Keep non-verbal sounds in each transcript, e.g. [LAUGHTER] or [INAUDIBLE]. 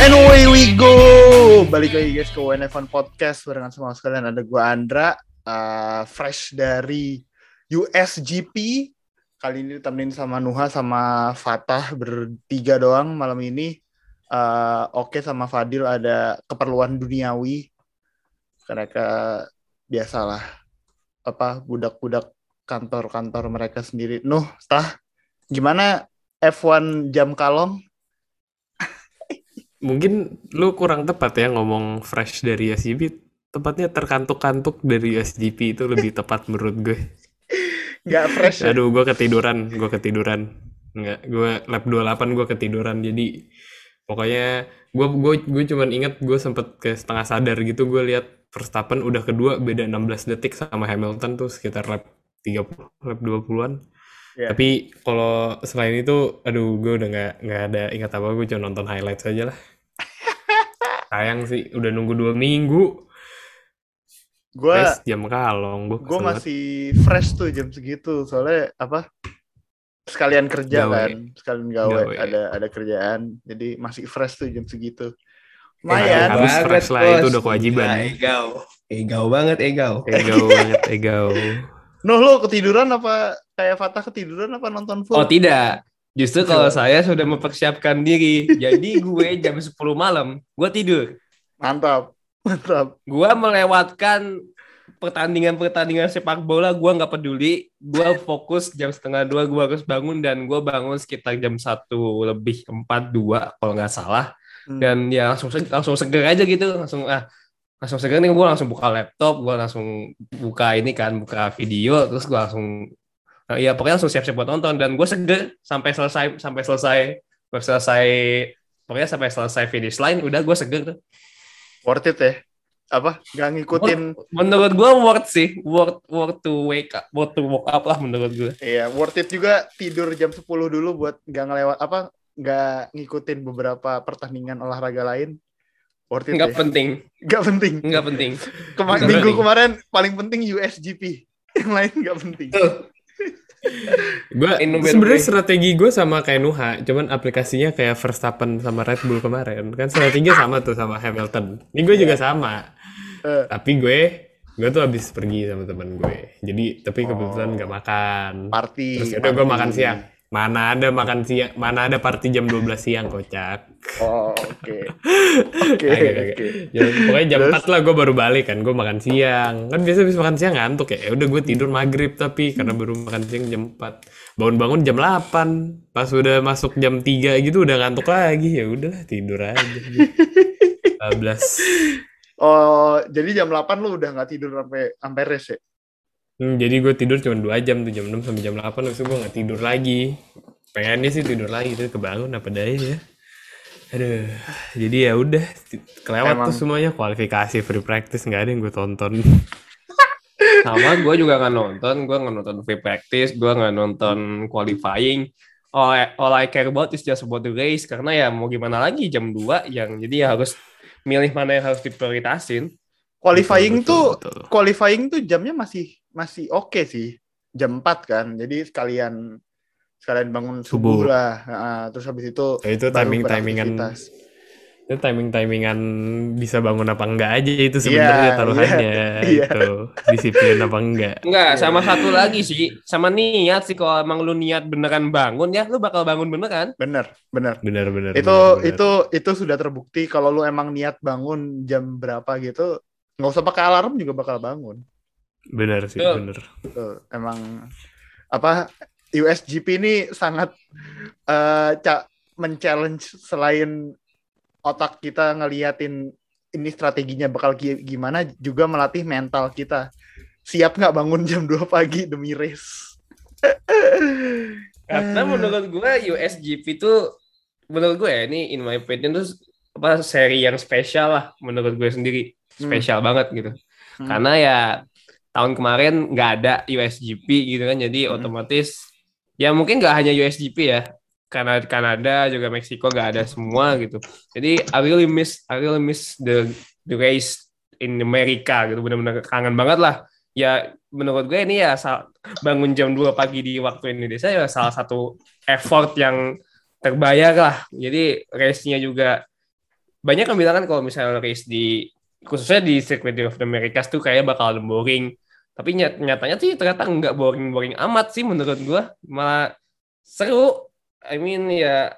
And away we go. Balik lagi guys ke WNF1 Podcast barengan semua sekalian ada gua Andra uh, fresh dari USGP. Kali ini ditemenin sama Nuha sama Fatah bertiga doang malam ini. Uh, Oke sama Fadil ada keperluan duniawi. Mereka biasalah apa budak-budak kantor-kantor mereka sendiri. Nuh, tah gimana F1 jam kalong? Mungkin lu kurang tepat ya ngomong fresh dari SGP. Tepatnya terkantuk-kantuk dari SGP itu lebih [LAUGHS] tepat menurut gue. Nggak fresh ya? Aduh, gue ketiduran, gue ketiduran. Nggak, gue lap 28 gue ketiduran. Jadi pokoknya gue gue gue cuman inget gue sempet ke setengah sadar gitu gue lihat Verstappen udah kedua beda 16 detik sama Hamilton tuh sekitar lap 30 lap 20-an. Iya. Tapi kalau selain itu, aduh, gue udah nggak nggak ada ingat apa, gue cuma nonton highlight saja lah. Sayang sih, udah nunggu dua minggu. Gue jam kalong, gue gue masih fresh tuh jam segitu soalnya apa sekalian kerja Gawe. kan sekalian gawe, Gawe. ada ada kerjaan jadi masih fresh tuh jam segitu Eh, lumayan harus Banget, fresh lah, bos. itu udah kewajiban. Nah, egau. Egau banget, egau. Ego [LAUGHS] banget, ego. Nuh lo ketiduran apa kayak Fatah ketiduran apa nonton full Oh tidak. Justru kalau saya sudah mempersiapkan diri. Jadi gue jam 10 malam, gue tidur. mantap mantap Gue melewatkan pertandingan-pertandingan sepak bola, gue nggak peduli. Gue fokus jam setengah dua, gue harus bangun dan gue bangun sekitar jam satu lebih empat dua kalau nggak salah. Hmm. Dan ya langsung langsung seger aja gitu, langsung ah langsung seger nih gue langsung buka laptop, gue langsung buka ini kan, buka video, terus gue langsung Nah, iya pokoknya langsung siap-siap buat nonton. Dan gue seger sampai selesai sampai selesai sampai selesai pokoknya sampai selesai finish line udah gue seger tuh. worth it ya? Apa? Nggak ngikutin? Menurut gue worth sih, worth worth to wake up, worth to wake up lah menurut gue. iya worth it juga tidur jam 10 dulu buat nggak ngelewat apa nggak ngikutin beberapa pertandingan olahraga lain. Worth it Nggak ya. penting, nggak penting. Nggak penting. Kema- Nggak minggu penting. kemarin paling penting USGP yang lain nggak penting Gue sebenarnya strategi gue sama kayak Nuha, cuman aplikasinya kayak Verstappen sama Red Bull kemarin. Kan strateginya sama tuh sama Hamilton. Ini gue juga sama. Eh. Tapi gue gue tuh habis pergi sama temen gue. Jadi tapi kebetulan Oh. makan. party Terus udah gue makan siang. Mana ada makan siang, mana ada party jam 12 siang kocak. oh oke [LAUGHS] oke oke Ya, pokoknya jam Terus? 4 lah gue baru balik kan, gue makan siang. Kan biasa habis makan siang ngantuk ya. Ya udah gue tidur maghrib tapi karena baru makan siang jam 4. Bangun-bangun jam 8. Pas udah masuk jam 3 gitu udah ngantuk lagi. Ya udah tidur aja. [LAUGHS] 12. oh jadi jam 8 lu udah nggak tidur sampai sampai res ya Hmm, jadi gue tidur cuma 2 jam tuh jam 6 sampai jam 8 habis itu gue gak tidur lagi. Pengennya sih tidur lagi tapi kebangun apa daya ya. Aduh, jadi ya udah kelewat Emang. tuh semuanya kualifikasi free practice nggak ada yang gue tonton. [LAUGHS] Sama gue juga nggak nonton, gue nggak nonton free practice, gue nggak nonton qualifying. All I, all I care about is just about the race karena ya mau gimana lagi jam 2 yang jadi ya harus milih mana yang harus diprioritasin. Qualifying Betul, tuh betul, betul. qualifying tuh jamnya masih masih oke sih jam 4 kan jadi sekalian sekalian bangun subuh, Subuh. lah Nah, terus habis itu Ya, itu timing timingan itu timing timingan bisa bangun apa enggak aja itu sebenarnya Iya, taruhannya iya. itu disiplin apa enggak. Enggak, Iya. sama satu lagi sih, sama niat sih kalau emang lu niat beneran bangun ya, lu bakal bangun beneran. bener bener Benar benar. itu benar, benar. itu itu sudah terbukti kalau lu emang niat bangun jam berapa gitu nggak usah pakai alarm juga bakal bangun benar sih Betul. benar. Tuh, emang apa USGP ini sangat eh ca- men-challenge selain otak kita ngeliatin ini strateginya bakal gi- gimana juga melatih mental kita siap nggak bangun jam 2 pagi demi race [LAUGHS] Karena Eh. menurut gue USGP itu menurut gue ya ini in my opinion tuh apa seri yang spesial lah menurut gue sendiri spesial banget gitu. Hmm. Karena ya tahun kemarin nggak ada USGP gitu kan, jadi Hmm. otomatis ya mungkin nggak hanya USGP ya. Karena Kanada juga Meksiko nggak ada semua gitu. Jadi I really miss I really miss the the race in America gitu. Benar-benar kangen banget lah. Ya menurut gue ini ya bangun jam 2 pagi di waktu Indonesia ya salah satu effort yang terbayar lah. Jadi race-nya juga banyak yang bilang kan kalau misalnya race di khususnya di Circuit of the Americas tuh kayak bakal boring. Tapi nyat nyatanya sih ternyata nggak boring-boring amat sih menurut gua. Malah seru. I mean ya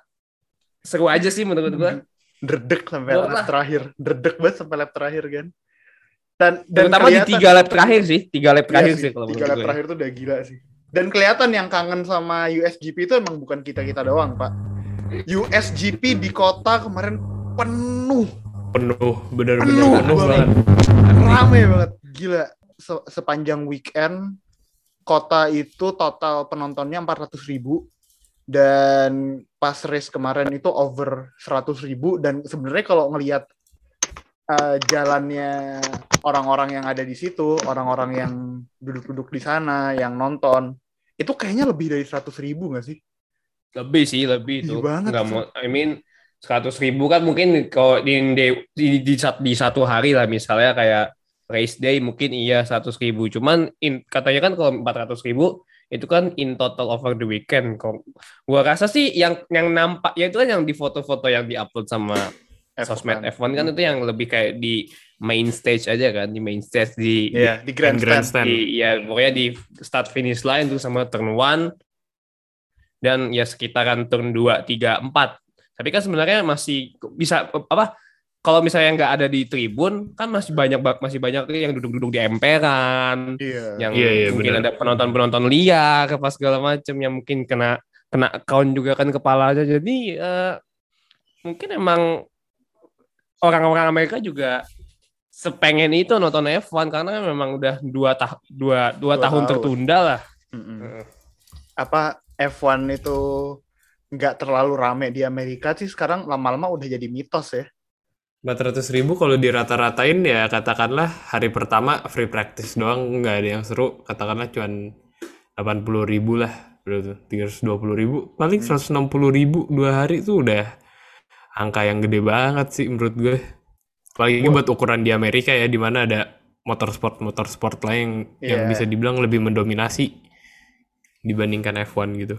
seru aja sih menurut gua. Dredek sampai Gua lap terakhir. Dredek banget sampai lap terakhir kan. Dan dan Terutama di tiga lap terakhir sih, tiga lap Iya terakhir sih, sih kalau tiga lap gue. terakhir tuh udah gila sih. Dan kelihatan yang kangen sama USGP itu emang bukan kita-kita doang, Pak. USGP di kota kemarin penuh, penuh bener-bener Penuh penuh, banget. banget rame banget, gila. Se- sepanjang weekend kota itu total penontonnya 400 ribu dan pas race kemarin itu over 100 ribu dan sebenarnya kalau ngelihat eh, jalannya orang-orang yang ada di situ, orang-orang yang duduk-duduk di sana, yang nonton, itu kayaknya lebih dari 100 ribu nggak sih? Lebih sih, lebih tuh. banget Nggak sih. mau, I mean, 100 ribu kan mungkin kalau di, di, di, di, di satu hari lah misalnya kayak race day mungkin iya 100 ribu. Cuman in, katanya kan kalau 400 ribu itu kan in total over the weekend. Kok gua rasa sih yang yang nampak ya itu kan yang di foto-foto yang diupload sama sosmed F1 kan itu yang lebih kayak di main stage aja kan, di main stage di Iya, di grandstand. grandstand. di ya pokoknya di start finish line tuh sama turn 1 dan ya sekitaran turn 2, 3, 4. Tapi kan sebenarnya masih bisa apa kalau misalnya nggak ada di tribun kan masih banyak ba- masih banyak tuh yang duduk-duduk di emperan, Iya. yang Iya, iya, mungkin benar. ada penonton-penonton liar apa segala macam yang mungkin kena kena account juga kan kepalanya. Jadi eh, mungkin emang orang-orang Amerika juga sepengen itu nonton F1 karena memang udah dua, tah dua, dua, Dua tahun, tahun. tertunda lah. Mm-mm. Heeh. Apa F1 itu nggak terlalu rame di Amerika sih sekarang lama-lama udah jadi mitos ya. 400 ribu kalau dirata-ratain ya katakanlah hari pertama free practice doang nggak ada yang seru. Katakanlah cuman 80 ribu lah berarti 320 ribu. Paling 160 ribu dua hari tuh udah angka yang gede banget sih menurut gue. Apalagi buat ukuran di Amerika ya di mana ada motorsport motorsport lain yang, yang bisa dibilang lebih mendominasi dibandingkan F1 gitu.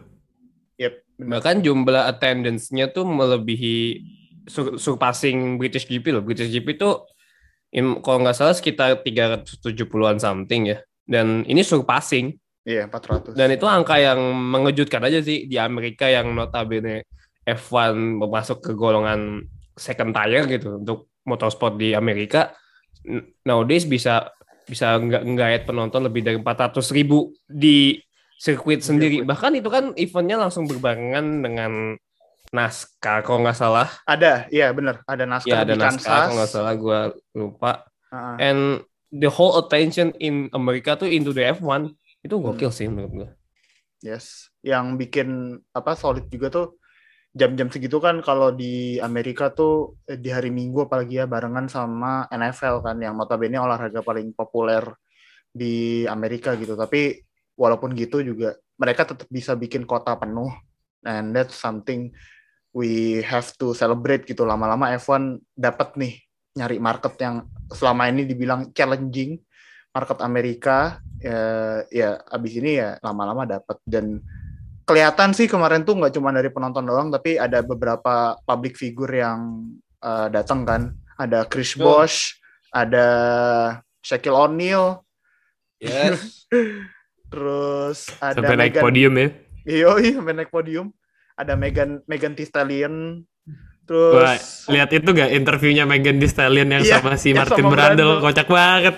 Bahkan jumlah attendance-nya tuh melebihi sur- surpassing British GP loh. British GP tuh im- kalau nggak salah sekitar 370-an something ya. Dan ini surpassing. Iya, 400. Dan itu angka yang mengejutkan aja sih di Amerika yang notabene F1 masuk ke golongan second tier gitu untuk motorsport di Amerika. Nowadays bisa bisa nggak nggak penonton lebih dari 400 ribu di sirkuit sendiri. sirkuit. Bahkan itu kan eventnya langsung berbarengan dengan NASCAR kalau nggak salah. Ada, iya benar. Ada NASCAR Ya ada di NASCAR Kansas. kalau nggak salah gue lupa. Heeh. And the whole attention in Amerika tuh into the F1 itu gokil Hmm. sih menurut gue. Yes, yang bikin apa solid juga tuh jam-jam segitu kan kalau di Amerika tuh eh, di hari Minggu apalagi ya barengan sama NFL kan yang notabene olahraga paling populer di Amerika gitu. Tapi walaupun gitu juga mereka tetap bisa bikin kota penuh and that's something we have to celebrate gitu. Lama-lama F1 dapat nih nyari market yang selama ini dibilang challenging market Amerika ya, ya abis ini ya lama-lama dapat dan kelihatan sih kemarin tuh nggak cuma dari penonton doang tapi ada beberapa public figure yang uh, datang kan ada Chris. Bosh ada Shaquille O'Neal Yes. [LAUGHS] terus ada sampai naik Megan podium ya Iya, iya, sampai naik podium ada Megan Megan Thee Stallion Wah, terus lihat itu gak interviewnya Megan Thee Stallion yang Iya, sama si yang Martin sama Brundle. kocak banget.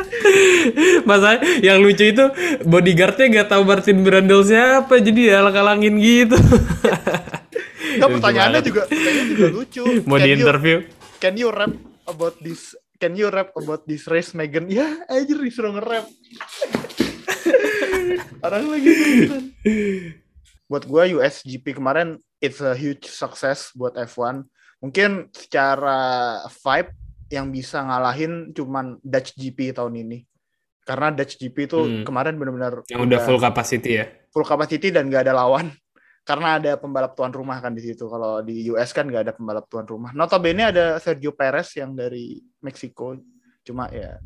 [LAUGHS] Masa yang lucu itu bodyguardnya gak tahu Martin Brundle siapa, jadi ya alang-alangin gitu. [LAUGHS] Nggak, Lucu pertanyaannya juga juga lucu [LAUGHS] Mau Can di you- interview? can you rap about this can you rap about this race Megan ya aja disuruh nge-rap orang lagi nonton. buat gua USGP kemarin it's a huge success buat F1 mungkin secara vibe yang bisa ngalahin cuman Dutch GP tahun ini. Karena Dutch GP itu Hmm. kemarin benar-benar Yang udah full capacity ya. full capacity dan gak ada lawan. [LAUGHS] Karena ada pembalap tuan rumah kan di situ. Kalau di US kan gak ada pembalap tuan rumah. Notabene ada Sergio Perez yang dari Meksiko. Cuma ya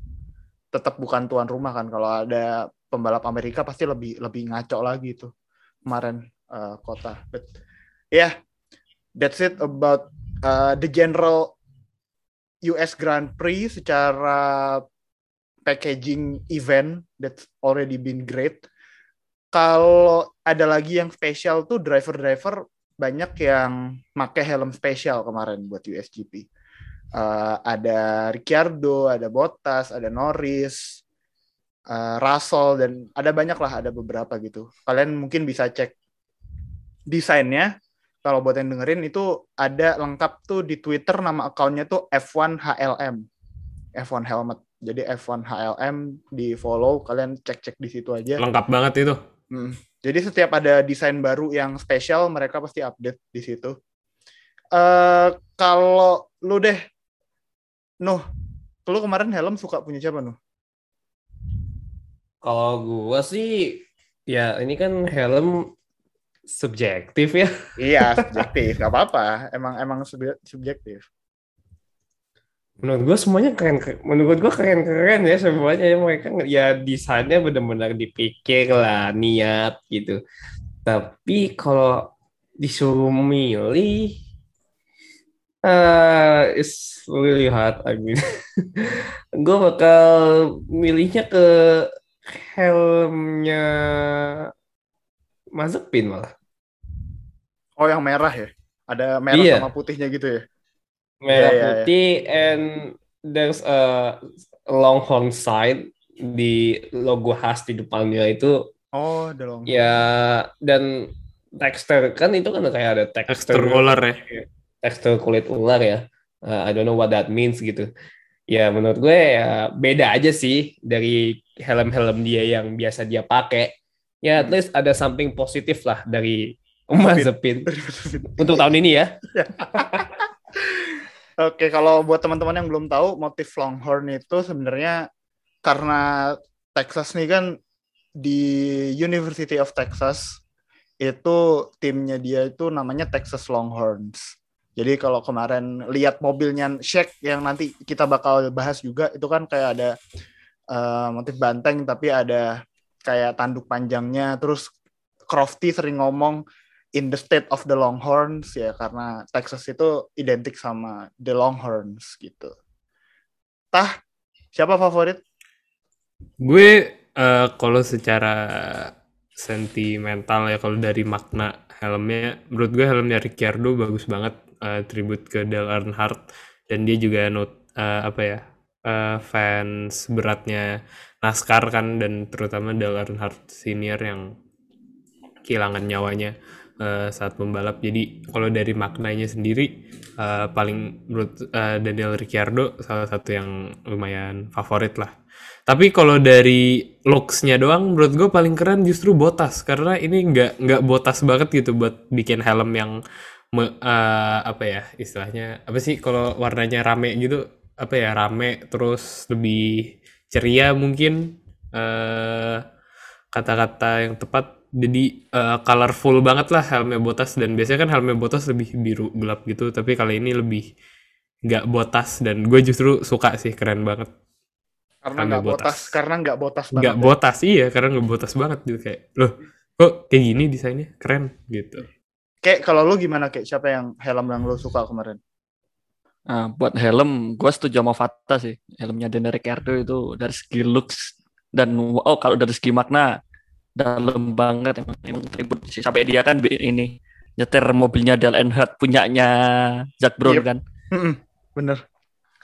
tetap bukan tuan rumah kan. Kalau ada pembalap Amerika pasti lebih lebih ngaco lagi tuh kemarin uh, kota but yeah that's it about uh, the general US Grand Prix secara packaging event that's already been great. Kalau ada lagi yang spesial tuh driver-driver banyak yang make helm spesial kemarin buat USGP. Uh, ada Ricciardo, ada Bottas, ada Norris, uh, Russell dan ada banyak lah, ada beberapa gitu. Kalian mungkin bisa cek desainnya. Kalau buat yang dengerin itu ada lengkap tuh di Twitter nama akunnya tuh F1 HLM. F1 Helmet. Jadi F1 HLM di follow, kalian cek-cek di situ aja. Lengkap banget itu. Hmm. Jadi setiap ada desain baru yang spesial, mereka pasti update di situ. Uh, kalau lu deh, Nuh, lu kemarin helm suka punya siapa Nuh? Kalau gua sih, ya ini kan helm subjektif ya. Iya, [LAUGHS] subjektif. Gak apa-apa. Emang emang subjektif. Menurut gue semuanya keren, menurut gue keren-keren ya semuanya ya mereka ya desainnya benar-benar dipikir lah niat gitu. Tapi kalau disuruh milih, uh, it's really hard. I mean, [LAUGHS] gue bakal milihnya ke helmnya Mazepin malah. Oh yang merah ya? Ada merah iya. sama putihnya gitu ya? Merah yeah, putih yeah, yeah. and there's a longhorn side di logo khas di depannya itu. Oh, the longhorn. Ya dan tekstur kan itu kan kayak ada tekstur ular ya. Tekstur kulit ular ya. Uh, I don't know what that means gitu. Ya menurut gue ya beda aja sih dari helm-helm dia yang biasa dia pakai. Ya at least ada something positif lah dari [LAUGHS] Mazepin untuk tahun ini [LAUGHS] ya. Oke, kalau buat teman-teman yang belum tahu, motif Longhorn itu sebenarnya karena Texas nih kan di University of Texas itu timnya dia itu namanya Texas Longhorns. Jadi kalau kemarin lihat mobilnya Shaq yang nanti kita bakal bahas juga itu kan kayak ada uh, motif banteng tapi ada kayak tanduk panjangnya terus Crofty sering ngomong in the state of the Longhorns ya karena Texas itu identik sama the Longhorns gitu. Tah, siapa favorit? Gue uh, kalau secara sentimental ya kalau dari makna helmnya menurut gue helmnya Ricciardo bagus banget uh, tribute ke Dale Earnhardt dan dia juga not uh, apa ya uh, fans beratnya NASCAR kan dan terutama Dale Earnhardt senior yang kehilangan nyawanya uh, saat membalap. Jadi kalau dari maknanya sendiri uh, paling menurut uh, Daniel Ricciardo salah satu yang lumayan favorit lah. Tapi kalau dari looks-nya doang menurut gue paling keren justru Botas karena ini nggak nggak Botas banget gitu buat bikin helm yang me, uh, apa ya istilahnya apa sih kalau warnanya rame gitu apa ya rame terus lebih ceria mungkin eh, kata-kata yang tepat jadi uh, colorful banget lah helmnya botas dan biasanya kan helmnya botas lebih biru gelap gitu tapi kali ini lebih nggak botas dan gue justru suka sih keren banget karena nggak botas. botas karena nggak botas banget nggak ya? botas iya karena nggak botas banget gitu kayak loh kok kayak gini desainnya keren gitu kayak kalau lo gimana kayak siapa yang helm yang lo suka kemarin Nah, buat helm, gue setuju sama Fata sih. Helmnya Daniel Ricciardo itu dari segi looks dan oh kalau dari segi makna dalam banget emang, emang tribut sih. Sampai dia kan ini nyetir mobilnya Dale Earnhardt punyanya Jack Brown yep. kan. Bener.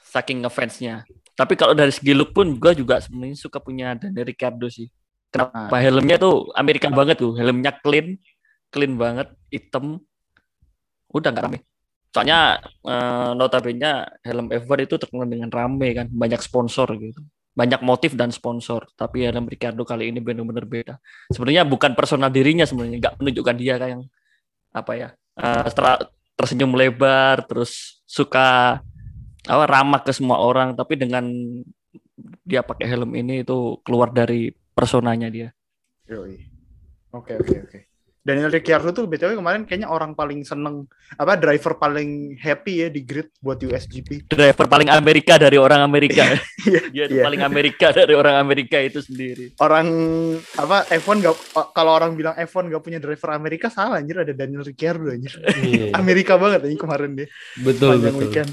Saking ngefansnya. Tapi kalau dari segi look pun gue juga sebenarnya suka punya Daniel Ricciardo sih. Kenapa nah. helmnya tuh Amerika banget tuh. Helmnya clean, clean banget, hitam. Udah nggak rame soalnya uh, notabene helm F1 itu terkenal dengan rame kan banyak sponsor gitu banyak motif dan sponsor tapi helm Ricardo kali ini benar-benar beda sebenarnya bukan personal dirinya sebenarnya nggak menunjukkan dia kayak yang apa ya uh, tersenyum lebar terus suka apa ramah ke semua orang tapi dengan dia pakai helm ini itu keluar dari personanya dia. Oke oke oke. Daniel Ricciardo tuh btw kemarin kayaknya orang paling seneng apa driver paling happy ya di grid buat USGP. Driver paling Amerika dari orang Amerika. [LAUGHS] Iya, Dia yeah. paling Amerika dari orang Amerika itu sendiri. Orang apa F1 gak kalau orang bilang F1 gak punya driver Amerika salah anjir ada Daniel Ricciardo anjir. Yeah. Amerika banget anjir kemarin dia. Betul betul. Weekend.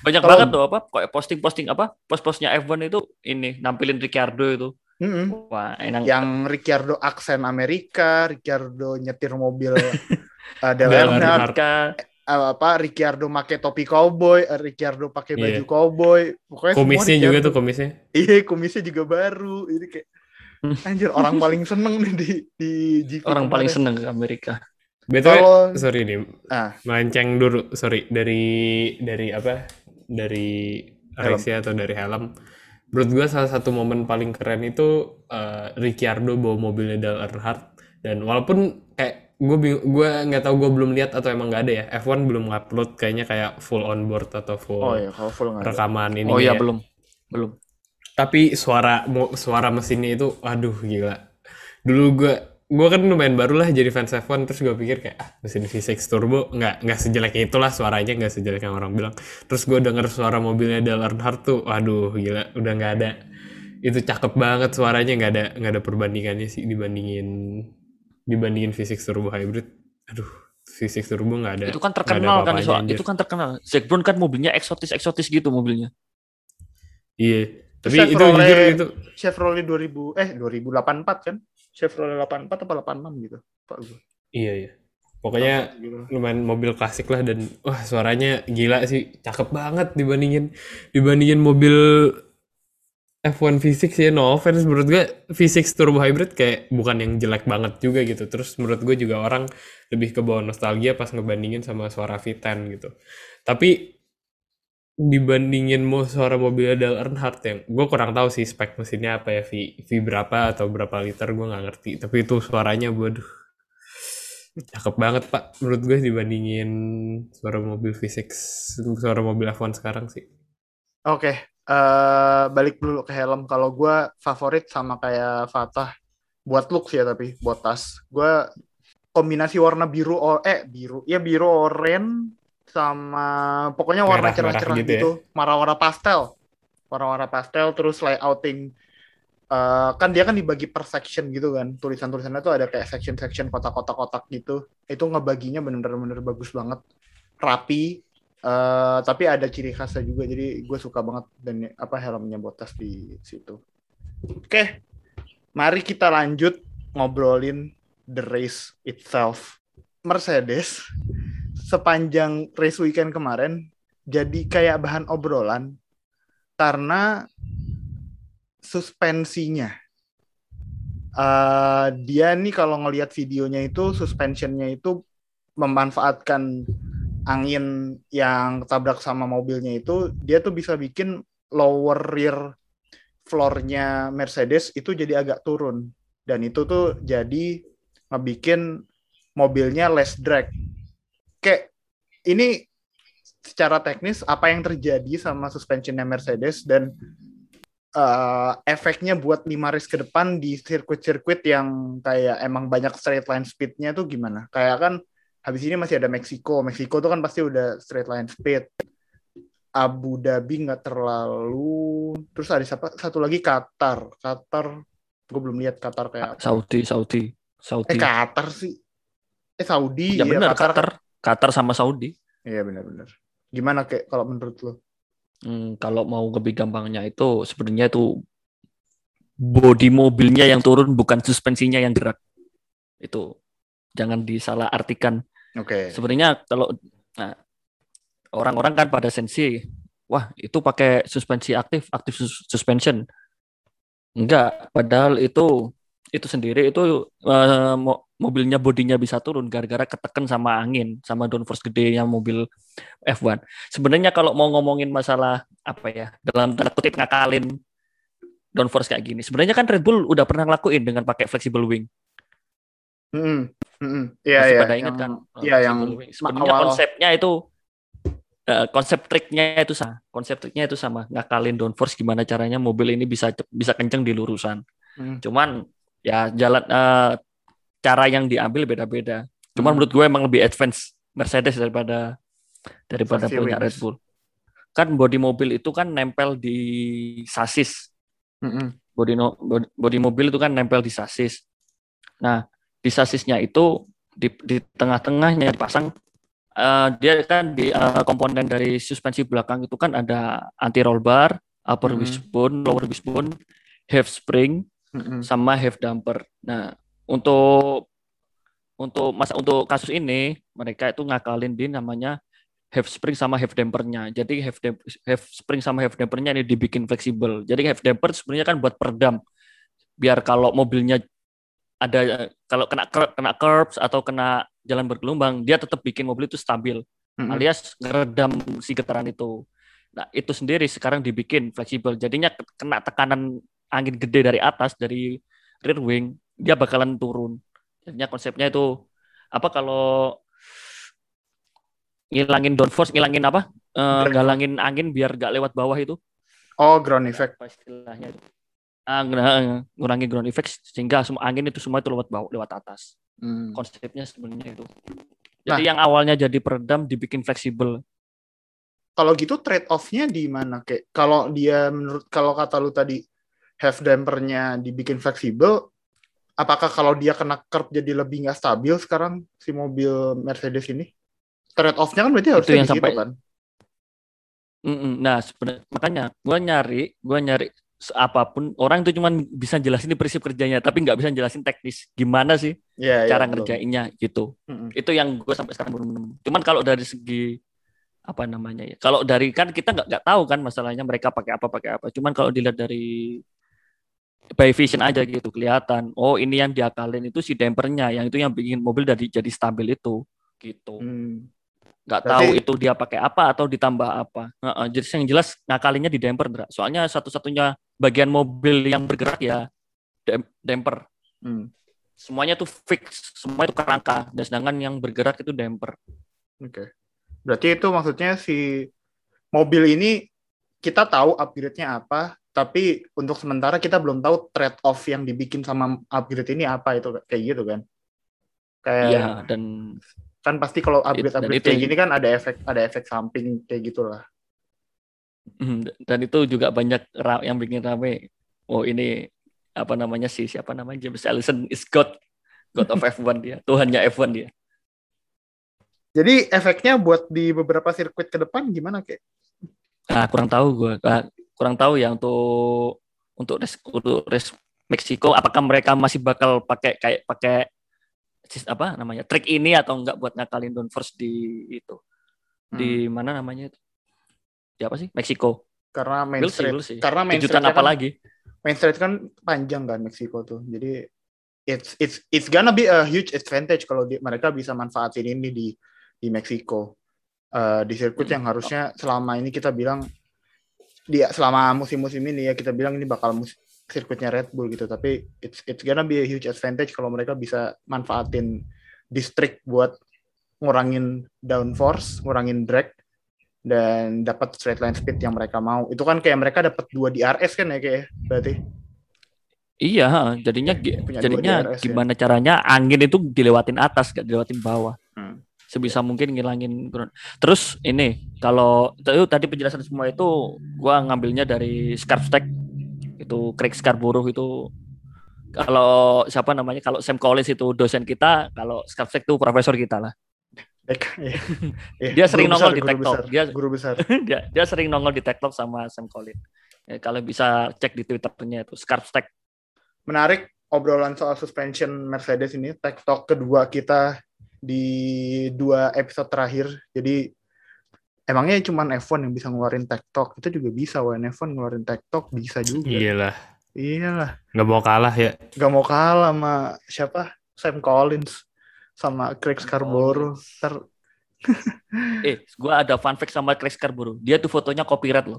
Banyak Kalau- banget tuh apa kayak posting-posting apa post-postnya F1 itu ini nampilin Ricciardo itu. Mm-mm. Wah, enak. Yang Ricciardo aksen Amerika, Ricciardo nyetir mobil uh, Earnhardt, Earnhardt. Mereka uh, apa Ricciardo pakai topi cowboy, uh, Ricciardo pakai Iya. baju cowboy. Pokoknya semua Kumisnya juga tuh kumisnya. Iya, kumisnya juga baru. Ini kayak Hmm. anjir orang [LAUGHS] paling seneng nih di di GP orang paling kemarin. seneng ke Amerika. Kalau- sorry nih, Ah. melenceng dulu, sorry dari dari apa? Dari race atau dari helm. Menurut gue salah satu momen paling keren itu eh, Ricciardo bawa mobilnya Dale Earnhardt dan walaupun kayak gue gue nggak tahu gue belum lihat atau emang nggak ada ya F1 belum upload kayaknya kayak full on board atau full Oh iya, kalau full nggak ada. rekaman ini Oh iya ya. belum. Belum. tapi suara suara mesinnya itu aduh gila dulu gue gue kan lumayan baru lah jadi fans F1 terus gue pikir kayak ah, mesin V6 turbo nggak nggak sejelek itulah suaranya nggak sejelek yang orang bilang terus gue denger suara mobilnya Dale Earnhardt tuh aduh gila udah nggak ada itu cakep banget suaranya nggak ada nggak ada perbandingannya sih dibandingin dibandingin V6 turbo hybrid aduh V6 turbo nggak ada itu kan terkenal kan soal anjir. itu kan terkenal. Zac Brown kan mobilnya eksotis eksotis gitu mobilnya. iya tapi Terus itu Chevrolet- jujur itu Chevrolet 2000 eh 2084 kan? Chevrolet 84 apa 86 gitu. Pak gue. iya iya pokoknya Gitu. lumayan mobil klasik lah dan wah suaranya gila sih cakep banget dibandingin dibandingin mobil F1 V6 ya no offense menurut gue V6 turbo hybrid kayak bukan yang jelek banget juga gitu terus menurut gue juga orang lebih ke bawah nostalgia pas ngebandingin sama suara V10 gitu tapi dibandingin mau suara mobilnya Dale Earnhardt yang gue kurang tahu sih spek mesinnya apa ya V, V berapa atau berapa liter gue nggak ngerti tapi itu suaranya waduh cakep banget pak menurut gue dibandingin suara mobil V6 suara mobil F1 sekarang sih Oke, eh, balik dulu ke helm. Kalau gue favorit sama kayak Fatah buat look ya tapi buat tas. Gue kombinasi warna biru or eh biru ya biru oranye sama pokoknya warna cerah-cerah gitu gitu, ya? warna-warna pastel, warna-warna pastel terus layouting eh, kan dia kan dibagi per section gitu kan. Tulisan-tulisannya tuh ada kayak section-section kotak-kotak-kotak gitu. Itu ngebaginya bener-bener bagus banget. Rapi eh, tapi ada ciri khasnya juga. Jadi gue suka banget dan apa helmnya botas di situ. Oke mari kita lanjut ngobrolin the race itself. Mercedes sepanjang race weekend kemarin jadi kayak bahan obrolan karena suspensinya. Eh, dia nih kalau ngelihat videonya itu suspensionnya itu memanfaatkan angin yang tabrak sama mobilnya itu dia tuh bisa bikin lower rear floornya Mercedes itu jadi agak turun dan itu tuh jadi ngebikin mobilnya less drag. Kayak ini secara teknis apa yang terjadi sama suspensionnya Mercedes dan eh, efeknya buat lima race ke depan di sirkuit-sirkuit yang kayak emang banyak straight line speednya tuh gimana? Kayak kan habis ini masih ada Meksiko. Meksiko tuh kan pasti udah straight line speed. Abu Dhabi nggak terlalu. Terus ada siapa? Satu lagi Qatar. Qatar, gue belum lihat Qatar kayak apa. Saudi, Saudi, Eh Saudi. Qatar sih. Eh Saudi. ya iya, benar Qatar. Qatar, Qatar sama Saudi. Iya benar-benar. Gimana kayak kalau menurut lo? Hmm, kalau mau lebih gampangnya itu sebenarnya itu bodi mobilnya yang turun bukan suspensinya yang gerak. Itu jangan disalah artikan. Oke. Sebenarnya kalau nah, orang-orang kan pada sensi, wah itu pakai suspensi aktif, aktif sus- suspension. Enggak, padahal itu itu sendiri itu mo- mobilnya bodinya bisa turun gara-gara ketekan sama angin, sama downforce gedenya mobil F1. Sebenarnya kalau mau ngomongin masalah apa ya, dalam tanda kutip ngakalin downforce kayak gini. Sebenarnya kan Red Bull udah pernah ngelakuin dengan pakai flexible wing. Hmm, hmm, iya iya. pada ingat yang- kan? Iya yang sebenarnya awal- konsepnya itu eh, konsep triknya itu sama. Konsep triknya itu sama. Ngakalin downforce gimana caranya mobil ini bisa bisa kenceng di lurusan. Hmm. Cuman ya jalan eh, cara yang diambil beda-beda. Cuman Hmm. menurut gue emang lebih advance Mercedes daripada daripada Versi punya. Red Bull. Kan bodi mobil itu kan nempel di sasis. Mm-mm. Bodi, no- bodi, bodi mobil itu kan nempel di sasis. Nah, di sasisnya itu di, di tengah-tengahnya dipasang Eh, dia kan di eh, komponen dari suspensi belakang itu kan ada anti roll bar, upper Mhm. wishbone, lower wishbone, half spring, Mm-mm. sama half damper. Nah, untuk untuk masa untuk kasus ini mereka itu ngakalin di namanya half spring sama half dampernya. Jadi half dam- half spring sama half dampernya ini dibikin fleksibel. Jadi half damper sebenarnya kan buat peredam. Biar kalau mobilnya ada kalau kena kena curbs atau kena jalan bergelombang, dia tetap bikin mobil itu stabil Mm-mm. alias ngeredam si getaran itu. Nah, itu sendiri sekarang dibikin fleksibel. Jadinya ke- kena tekanan angin gede dari atas dari rear wing, dia bakalan turun. Jadinya konsepnya itu apa kalau ngilangin downforce, ngilangin apa? Eh, Downforce. galangin angin biar gak lewat bawah itu. Oh, ground effect. Apa istilahnya itu? Ah, ng- ngurangi ground effect sehingga semua angin itu semua itu lewat bawah, lewat atas. Hmm. Konsepnya sebenarnya itu. Jadi yang awalnya jadi peredam dibikin fleksibel. Kalau gitu trade off-nya di mana kayak kalau dia menurut kalau kata lu tadi half dampernya dibikin fleksibel, apakah kalau dia kena curb jadi lebih nggak stabil sekarang si mobil Mercedes ini? Trade off-nya kan berarti harusnya yang sampai- kan? Mm-mm. Nah, sebenarnya makanya gua nyari, gua nyari apa pun orang itu cuman bisa jelasin di prinsip kerjanya, tapi nggak bisa jelasin teknis gimana sih Iya, iya, cara betul. ngerjainnya gitu. Mm-mm. Itu yang gue sampai sekarang belum nemu. Cuman kalau dari segi apa namanya ya, kalau dari kan kita nggak nggak tahu kan masalahnya mereka pakai apa pakai apa. Cuman kalau dilihat dari by vision aja gitu kelihatan. Oh ini yang diakalin itu si dampernya, yang itu yang bikin mobil dari jadi stabil itu gitu. Hmm. nggak Berarti- tahu itu dia pakai apa atau ditambah apa. Heeh, jadi yang jelas ngakalinnya di damper, Ndra. Soalnya satu-satunya bagian mobil yang bergerak ya dam- damper. Hmm. Semuanya tuh fix, semua itu kerangka. Dan sedangkan yang bergerak itu damper. Oke. Berarti itu maksudnya si mobil ini kita tahu upgrade-nya apa, tapi untuk sementara kita belum tahu trade off yang dibikin sama upgrade ini apa itu kayak gitu kan? Kayak Iya, dan kan pasti kalau dan upgrade-upgrade itu kayak gini kan ada efek ada efek samping kayak gitulah. mm, dan itu juga banyak yang bikin rame. Oh, ini apa namanya sih? Siapa namanya? James Allison is God. God of [LAUGHS] F1 dia. Tuhannya F1 dia. Jadi efeknya buat di beberapa sirkuit ke depan gimana kayak? Nah, kurang tahu gue. Kurang tahu ya untuk untuk res, untuk res Meksiko apakah mereka masih bakal pakai kayak pakai apa namanya trik ini atau enggak buat ngakalin downforce di itu di mana namanya itu di apa sih Meksiko Karena main We'll see, street, we'll see. karena main kejutan streetnya apa kan, lagi main street kan panjang kan Meksiko tuh. Jadi it's it's it's gonna be a huge advantage kalau di- mereka bisa manfaatin ini di di Meksiko. Eh, di sirkuit Hmm. yang harusnya selama ini kita bilang dia selama musim-musim ini ya kita bilang ini bakal sirkuitnya Red Bull gitu tapi it's it's gonna be a huge advantage kalau mereka bisa manfaatin distrik buat ngurangin downforce, ngurangin drag dan dapat straight line speed yang mereka mau. Itu kan kayak mereka dapat dua di RS kan ya kayak berarti. iya jadinya dua jadinya DRS ya. gimana caranya angin itu dilewatin atas gak dilewatin bawah. Sebisa mungkin ngilangin ground. Terus ini kalau tadi penjelasan semua itu gua ngambilnya dari Scarf Stack itu Craig Scarborough itu kalau siapa namanya kalau Sam Collins itu dosen kita kalau Scarf Stack itu profesor kita lah iya. [LAUGHS] Iya, Dia sering besar, nongol di TikTok. besar, Dia- guru besar. [LAUGHS] dia dia sering nongol di TikTok sama Sam Collins Ya, kalau bisa cek di Twitternya itu Scarf Stack Menarik obrolan soal suspension Mercedes ini talk kedua kita di dua episode terakhir. Jadi emangnya cuma F1 yang bisa ngeluarin talk itu juga bisa WN F1 ngeluarin talk bisa juga. Iyalah, Iyalah, nggak mau kalah ya. gak mau kalah sama siapa? Sam Collins sama Craig Scarborough. Ntar [LAUGHS] eh gua ada fun fact sama Craig Scarborough dia tuh fotonya copyright loh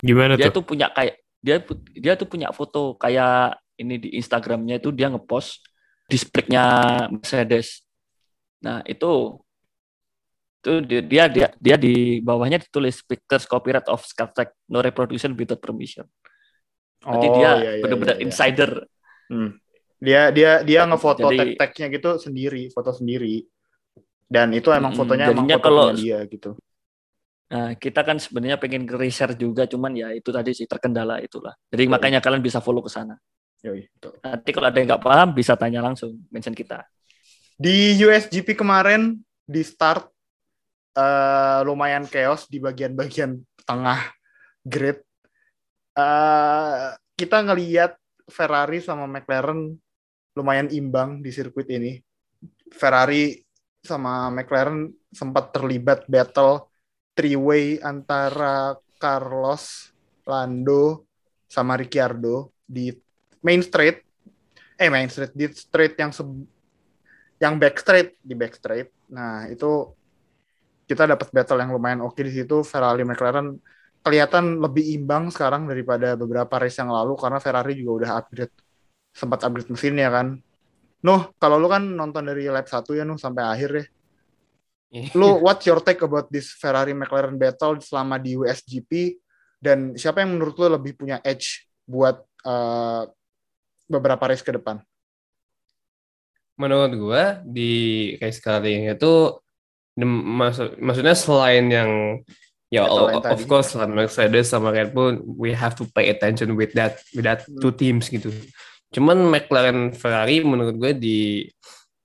Gimana dia tuh? tuh punya kayak dia dia tuh punya foto kayak ini di Instagramnya itu dia ngepost displaynya Mercedes. Nah itu itu dia dia dia, dia di bawahnya ditulis pictures copyright of Scartech no reproduction without permission. Nanti Oh, dia iya, iya, benar-benar iya, iya. insider. dia dia dia ngefoto Jadi- tag-tagnya gitu sendiri, foto sendiri. Dan itu emang Mm-mm, fotonya emang jadinya foto kalau- dia gitu. Nah, kita kan sebenarnya pengen share juga, cuman ya itu tadi sih terkendala itulah. Jadi makanya kalian bisa follow ke sana. Yoi. Nanti kalau ada yang nggak paham bisa tanya langsung, mention kita. Di USGP kemarin di start eh, lumayan chaos di bagian-bagian tengah grid. Eh, kita ngelihat Ferrari sama McLaren lumayan imbang di sirkuit ini. Ferrari sama McLaren sempat terlibat battle three-way antara Carlos, Lando, sama Ricciardo di main straight. Eh main straight di straight yang yang back straight di back straight. Nah itu kita dapat battle yang lumayan oke di situ. Ferrari McLaren kelihatan lebih imbang sekarang daripada beberapa race yang lalu karena Ferrari juga udah upgrade sempat upgrade mesinnya kan. Nuh, kalau lu kan nonton dari lap 1 ya Nuh sampai akhir ya. Lu what's your take about this Ferrari McLaren battle selama di USGP dan siapa yang menurut lu lebih punya edge buat eh, beberapa race ke depan? Menurut gua di race kali ini itu maksud maksudnya selain yang ya of tadi. course selain Mercedes sama Red Bull we have to pay attention with that with that Hmm. two teams gitu. Cuman McLaren Ferrari menurut gue di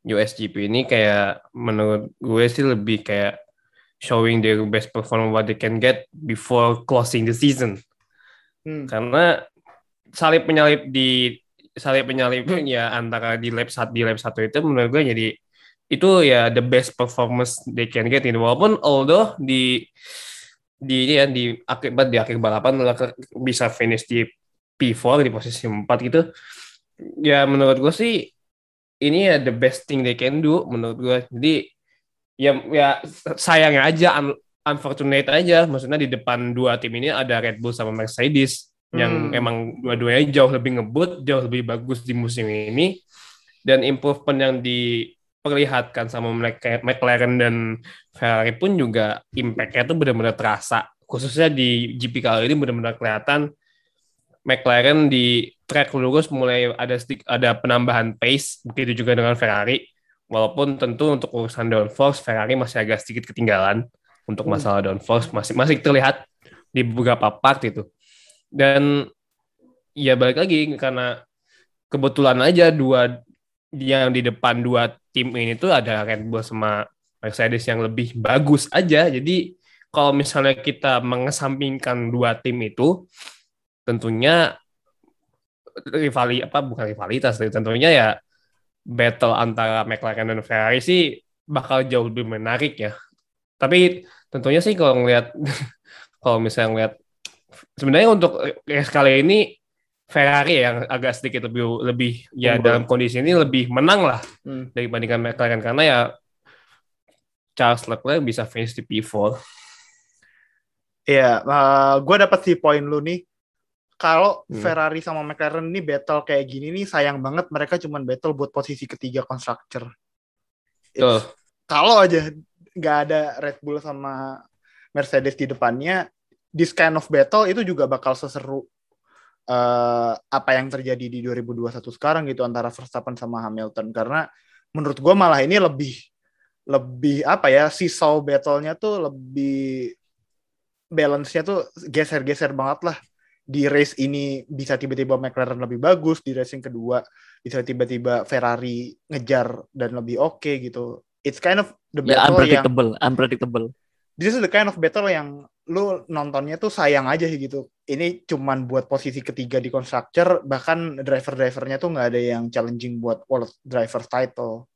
USGP ini kayak menurut gue sih lebih kayak showing their best performance what they can get before closing the season Hmm. karena salib penyalip di salib penyalip ya antara di lap satu di lap satu itu menurut gue jadi itu ya the best performance they can get ini. Walaupun although di di ini ya di akibat di akhir balapan bisa finish di P4 di posisi 4 gitu. Ya menurut gue sih ini ya the best thing they can do menurut gue jadi ya ya sayangnya aja un- unfortunate aja. Maksudnya di depan dua tim ini ada Red Bull sama Mercedes yang Hmm. emang dua-duanya jauh lebih ngebut jauh lebih bagus di musim ini. Dan improvement yang diperlihatkan sama Mc- McLaren dan Ferrari pun juga impact-nya tuh benar-benar terasa. Khususnya di GP kali ini benar-benar kelihatan McLaren di track lurus mulai ada ada penambahan pace begitu juga dengan Ferrari. Walaupun tentu untuk urusan downforce Ferrari masih agak sedikit ketinggalan. Untuk Hmm. masalah downforce masih masih terlihat di beberapa part itu dan ya balik lagi karena kebetulan aja dua yang di depan dua tim ini tuh ada Red Bull sama Mercedes yang lebih bagus aja. Jadi kalau misalnya kita mengesampingkan dua tim itu tentunya rivali apa bukan rivalitas tentunya ya battle antara McLaren dan Ferrari sih bakal jauh lebih menarik ya. Tapi tentunya sih kalau ngelihat [LAUGHS] kalau misalnya ngelihat sebenarnya untuk race kali ini Ferrari yang agak sedikit lebih lebih ya dalam kondisi ini lebih menang lah Hmm. dibandingkan McLaren karena ya Charles Leclerc bisa finish di P4 Iya, gue dapat sih poin lu nih. Kalau Hmm. Ferrari sama McLaren ini battle kayak gini nih sayang banget mereka cuman battle buat posisi ketiga constructor. Kalau aja nggak ada Red Bull sama Mercedes di depannya, this kind of battle itu juga bakal seseru eh, apa yang terjadi di 2021 sekarang gitu antara Verstappen sama Hamilton. Karena menurut gue malah ini lebih lebih apa ya seesaw battle-nya tuh lebih balance-nya tuh geser-geser banget lah. Di race ini bisa tiba-tiba McLaren lebih bagus di racing kedua bisa tiba-tiba Ferrari ngejar dan lebih oke gitu. It's kind of the Ya battle yang unpredictable, unpredictable. This is the kind of battle yang lu nontonnya tuh sayang aja sih gitu. Ini cuman buat posisi ketiga di constructor, bahkan driver-drivernya tuh nggak ada yang challenging buat world driver title.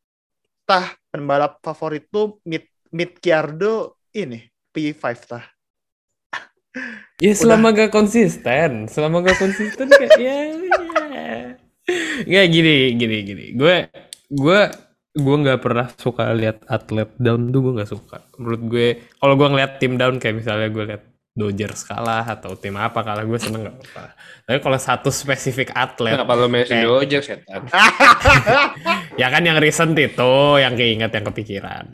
Tah, pembalap favorit tuh mid mid Kiardo ini P5 tah. Ya selama gak konsisten, selama gak konsisten kayak ya, ya. Nggak gini, gini, gini. Gue, gue, gue nggak pernah suka lihat atlet down tuh gue nggak suka. Menurut gue, kalau gue ngeliat tim down kayak misalnya gue liat Dodgers kalah atau tim apa kalah gue seneng gak apa. Tapi kalau satu spesifik atlet, kenapa lo mention Kayak- Dodgers setan [LAUGHS] ya kan yang recent itu yang keinget yang kepikiran.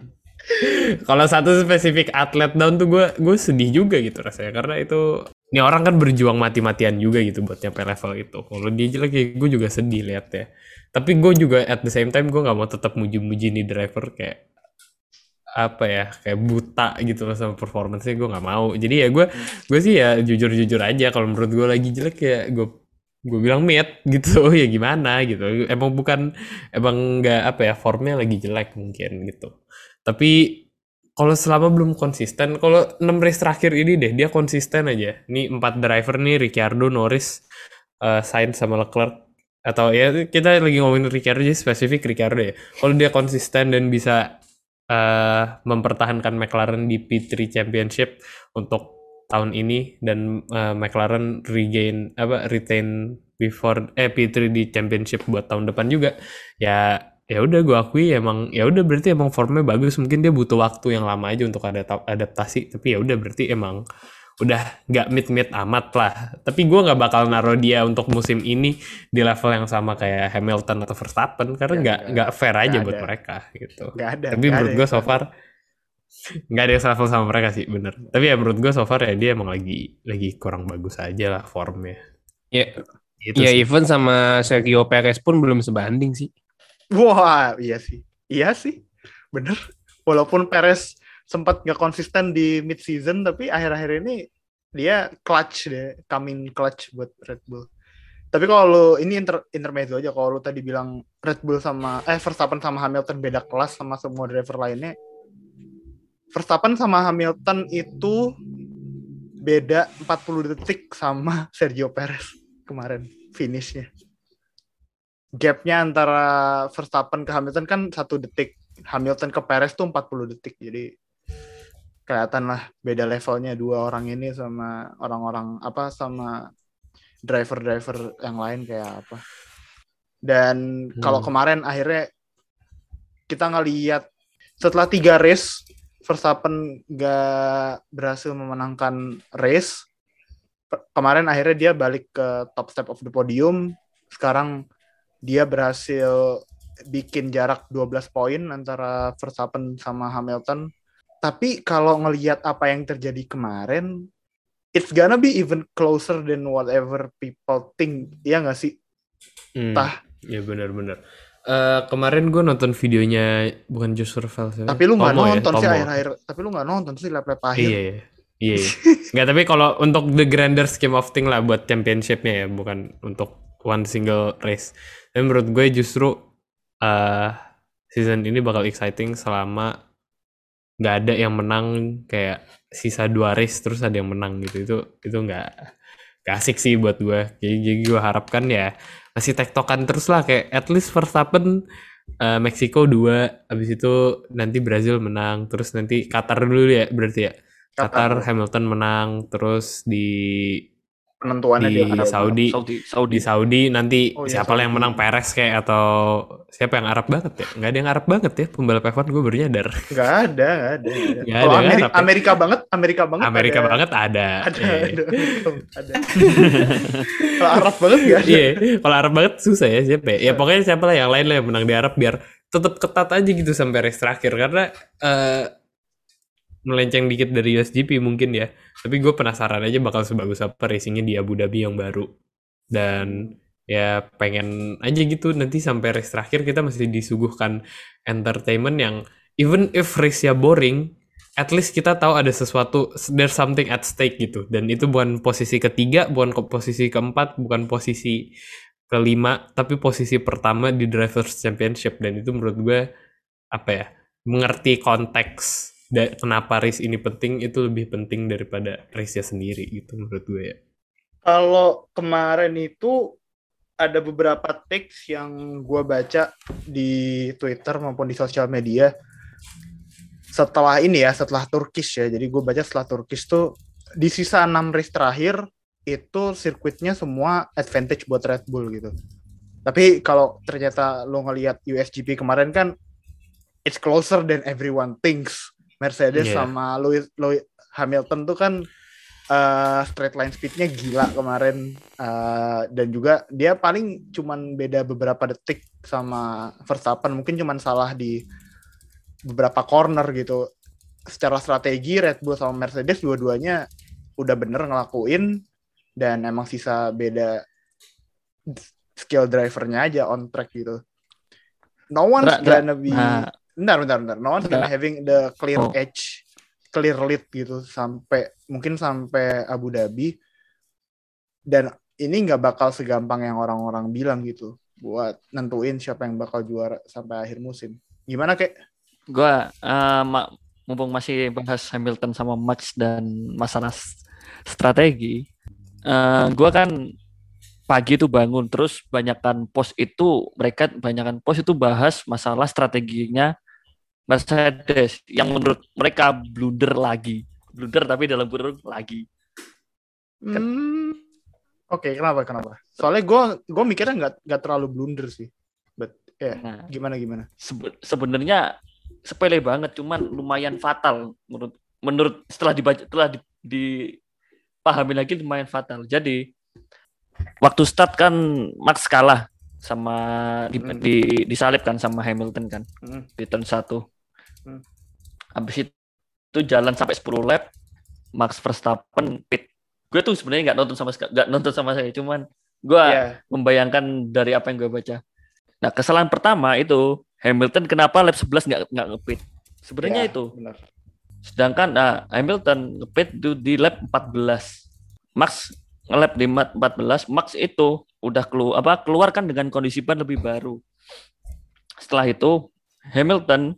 Kalau satu spesifik atlet down tuh gue gue sedih juga gitu rasanya karena itu ini orang kan berjuang mati-matian juga gitu buat nyampe level itu. Kalau dia jelek ya gue juga sedih lihat ya. Tapi gue juga at the same time gue nggak mau tetap muji-muji nih driver kayak apa ya kayak buta gitu loh sama performance-nya gue nggak mau. Jadi ya gue gue sih ya jujur-jujur aja kalau menurut gue lagi jelek ya gue gue bilang mid [LAUGHS] gitu ya gimana gitu emang bukan emang nggak apa ya formnya lagi jelek mungkin gitu tapi kalau selama belum konsisten, kalau 6 race terakhir ini deh dia konsisten aja. Nih empat driver nih Ricciardo, Norris, eh, Sainz sama Leclerc atau ya kita lagi ngomongin Ricciardo jadi spesifik Ricciardo ya. Kalau dia konsisten dan bisa eh, mempertahankan McLaren di P3 Championship untuk tahun ini dan eh, McLaren regain apa retain before eh P3 di Championship buat tahun depan juga ya ya udah gue akui emang ya udah berarti emang formnya bagus mungkin dia butuh waktu yang lama aja untuk ada adaptasi tapi ya udah berarti emang udah nggak mid mid amat lah tapi gue nggak bakal naruh dia untuk musim ini di level yang sama kayak Hamilton atau Verstappen karena Ya, nggak nggak. nggak fair aja Nggak buat ada. mereka gitu Nggak ada. tapi nggak menurut ada gue yang so far nggak ada yang level sama mereka sih bener tapi ya menurut gue so far ya dia emang lagi lagi kurang bagus aja lah formnya Ya, gitu ya sih. even sama Sergio Perez pun belum sebanding sih. Wah, iya sih. Iya sih. Bener. Walaupun Perez sempat nggak konsisten di mid season, tapi akhir-akhir ini dia clutch deh, coming clutch buat Red Bull. Tapi kalau lu- ini inter, intermezzo aja kalau lu tadi bilang Red Bull sama eh Verstappen sama Hamilton beda kelas sama semua driver lainnya. Verstappen sama Hamilton itu beda 40 detik sama [LAUGHS] Sergio Perez kemarin finishnya. Gapnya antara Verstappen ke Hamilton kan satu detik. Hamilton ke Perez tuh 40 detik. Jadi kelihatan lah beda levelnya dua orang ini sama orang-orang apa sama driver-driver yang lain kayak apa. Dan kalau Hmm. kemarin akhirnya kita ngeliat setelah tiga race Verstappen gak berhasil memenangkan race kemarin akhirnya dia balik ke top step of the podium sekarang dia berhasil bikin jarak 12 poin antara Verstappen sama Hamilton. Tapi kalau ngelihat apa yang terjadi kemarin, it's gonna be even closer than whatever people think. Iya nggak sih? Hmm, Tah. ya benar-benar Eh, kemarin gue nonton videonya bukan Just Survival siapa? Tapi lu nggak Tomo ya, nonton sih akhir-akhir. Tapi lu nggak nonton sih lap-lap akhir. Iya, iya. Iya. iya. [LAUGHS] Nggak, tapi kalau untuk the grander scheme of thing lah buat championshipnya ya, bukan untuk one single race. Dan menurut gue justru eh season ini bakal exciting selama nggak ada yang menang kayak sisa dua race terus ada yang menang gitu. Itu itu nggak asik sih buat gue. Jadi, jadi gue harapkan ya masih tektokan terus lah kayak at least Verstappen eh, Meksiko dua, habis itu nanti Brazil menang, terus nanti Qatar dulu ya berarti ya. Qatar, Hamilton menang, terus di penentuannya di di Arab. Saudi, Saudi, Saudi. di Saudi nanti Oh iya, siapa lah yang Saudi. menang Perez kayak atau siapa yang Arab banget ya? Nggak ada yang Arab banget ya pembalap F1 gue baru nyadar. Nggak ada, nggak ada. nggak ada. Nggak Kalau ada, Ameri- tapi- Amerika banget, Amerika banget. Amerika ada. banget ada. Ada, Iya. ada, ada. Kalau Arab banget nggak ada. Iya, kalau Arab banget susah ya siapa ya? Ya pokoknya siapa lah yang lain lah yang menang di Arab biar tetap ketat aja gitu sampai race terakhir karena eh melenceng dikit dari USGP mungkin ya. Tapi gue penasaran aja bakal sebagus apa racingnya di Abu Dhabi yang baru. Dan ya pengen aja gitu nanti sampai race terakhir kita masih disuguhkan entertainment yang even if race-nya boring, at least kita tahu ada sesuatu, there's something at stake gitu. Dan itu bukan posisi ketiga, bukan posisi keempat, bukan posisi kelima, tapi posisi pertama di Drivers Championship. Dan itu menurut gue, apa ya, mengerti konteks da- kenapa race ini penting, itu lebih penting daripada race-nya sendiri gitu menurut gue ya. Kalau kemarin itu ada beberapa teks yang gue baca di Twitter maupun di sosial media setelah ini ya, setelah Turkish ya. Jadi gue baca setelah Turkish tuh di sisa 6 race terakhir itu sirkuitnya semua advantage buat Red Bull gitu. Tapi kalau ternyata lo ngelihat USGP kemarin kan it's closer than everyone thinks. Mercedes Yeah. sama Lewis, Lewis Hamilton tuh kan eh, straight line speednya gila kemarin. Eh, dan juga dia paling cuman beda beberapa detik sama Verstappen. Mungkin cuman salah di beberapa corner gitu. Secara strategi Red Bull sama Mercedes dua-duanya udah bener ngelakuin. Dan emang sisa beda skill drivernya aja on track gitu. No one's gonna be nah. Bentar bentar bentar no one's gonna having the clear Oh. edge clear lead gitu sampai mungkin sampai Abu Dhabi dan ini nggak bakal segampang yang orang-orang bilang gitu buat nentuin siapa yang bakal juara sampai akhir musim. Gimana kek? Gua eh, ma- mumpung masih bahas Hamilton sama Max dan masalah strategi, eh gua kan pagi itu bangun terus banyakkan post itu mereka banyakkan post itu bahas masalah strateginya Mercedes yang menurut mereka blunder lagi, blunder tapi dalam kurung lagi. Hmm, Oke, kenapa kenapa? Soalnya gue gue mikirnya nggak nggak terlalu blunder sih. But ya Nah, gimana gimana? sebe- sebenarnya sepele banget cuman lumayan fatal menurut menurut setelah dibaca setelah di, dipahami lagi lumayan fatal jadi waktu start kan Max kalah sama di, Hmm. di- disalipkan sama Hamilton kan Hmm. di turn 1 Hmm. habis itu jalan sampai 10 lap Max Verstappen pit gue tuh sebenarnya nggak nonton sama nggak nonton sama saya cuman gue Iya. membayangkan dari apa yang gue baca. Nah, kesalahan pertama itu Hamilton kenapa lap 11 nggak nggak ngepit? Sebenarnya Iya, itu. Benar. Sedangkan nah, Hamilton ngepit di lap 14. Max ngelap di mat 14, Max itu udah keluar apa keluar kan dengan kondisi ban lebih baru. Setelah itu Hamilton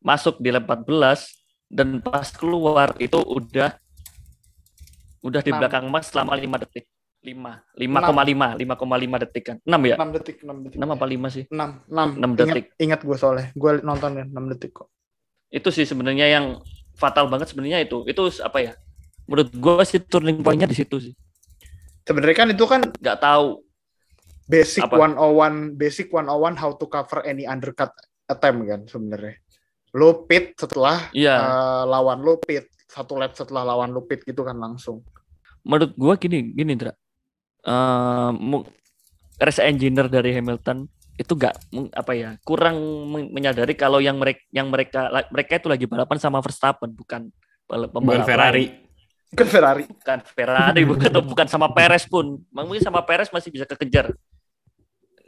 masuk di lap 14 dan pas keluar itu udah udah di belakang Max selama 5 detik. 5, 5,5, 5,5 detik kan. 6 ya? 6 detik, 6 detik. 6 apa 5 sih? 6, 6, Enam Ingat, detik. ingat gue soalnya. Gue nonton ya 6 detik kok. Itu sih sebenarnya yang fatal banget sebenarnya itu. Itu apa ya? Menurut gua sih turning point-nya di situ sih. Sebenarnya kan itu kan Nggak tahu. basic Apa? 101, basic 101 how to cover any undercut attempt kan sebenarnya. Lo pit setelah Iya. eh, lawan lo pit, satu lap setelah lawan lo pit gitu kan langsung. menurut gua gini, gini Dra. Eh, mu- race engineer dari Hamilton itu meng- apa ya kurang men- menyadari kalau yang mereka yang mereka mereka itu lagi balapan sama Verstappen bukan balap Bukan pembalap Ferrari. lain. Kan Ferrari. bukan Ferrari bukan bukan sama Perez pun mungkin sama Perez masih bisa kekejar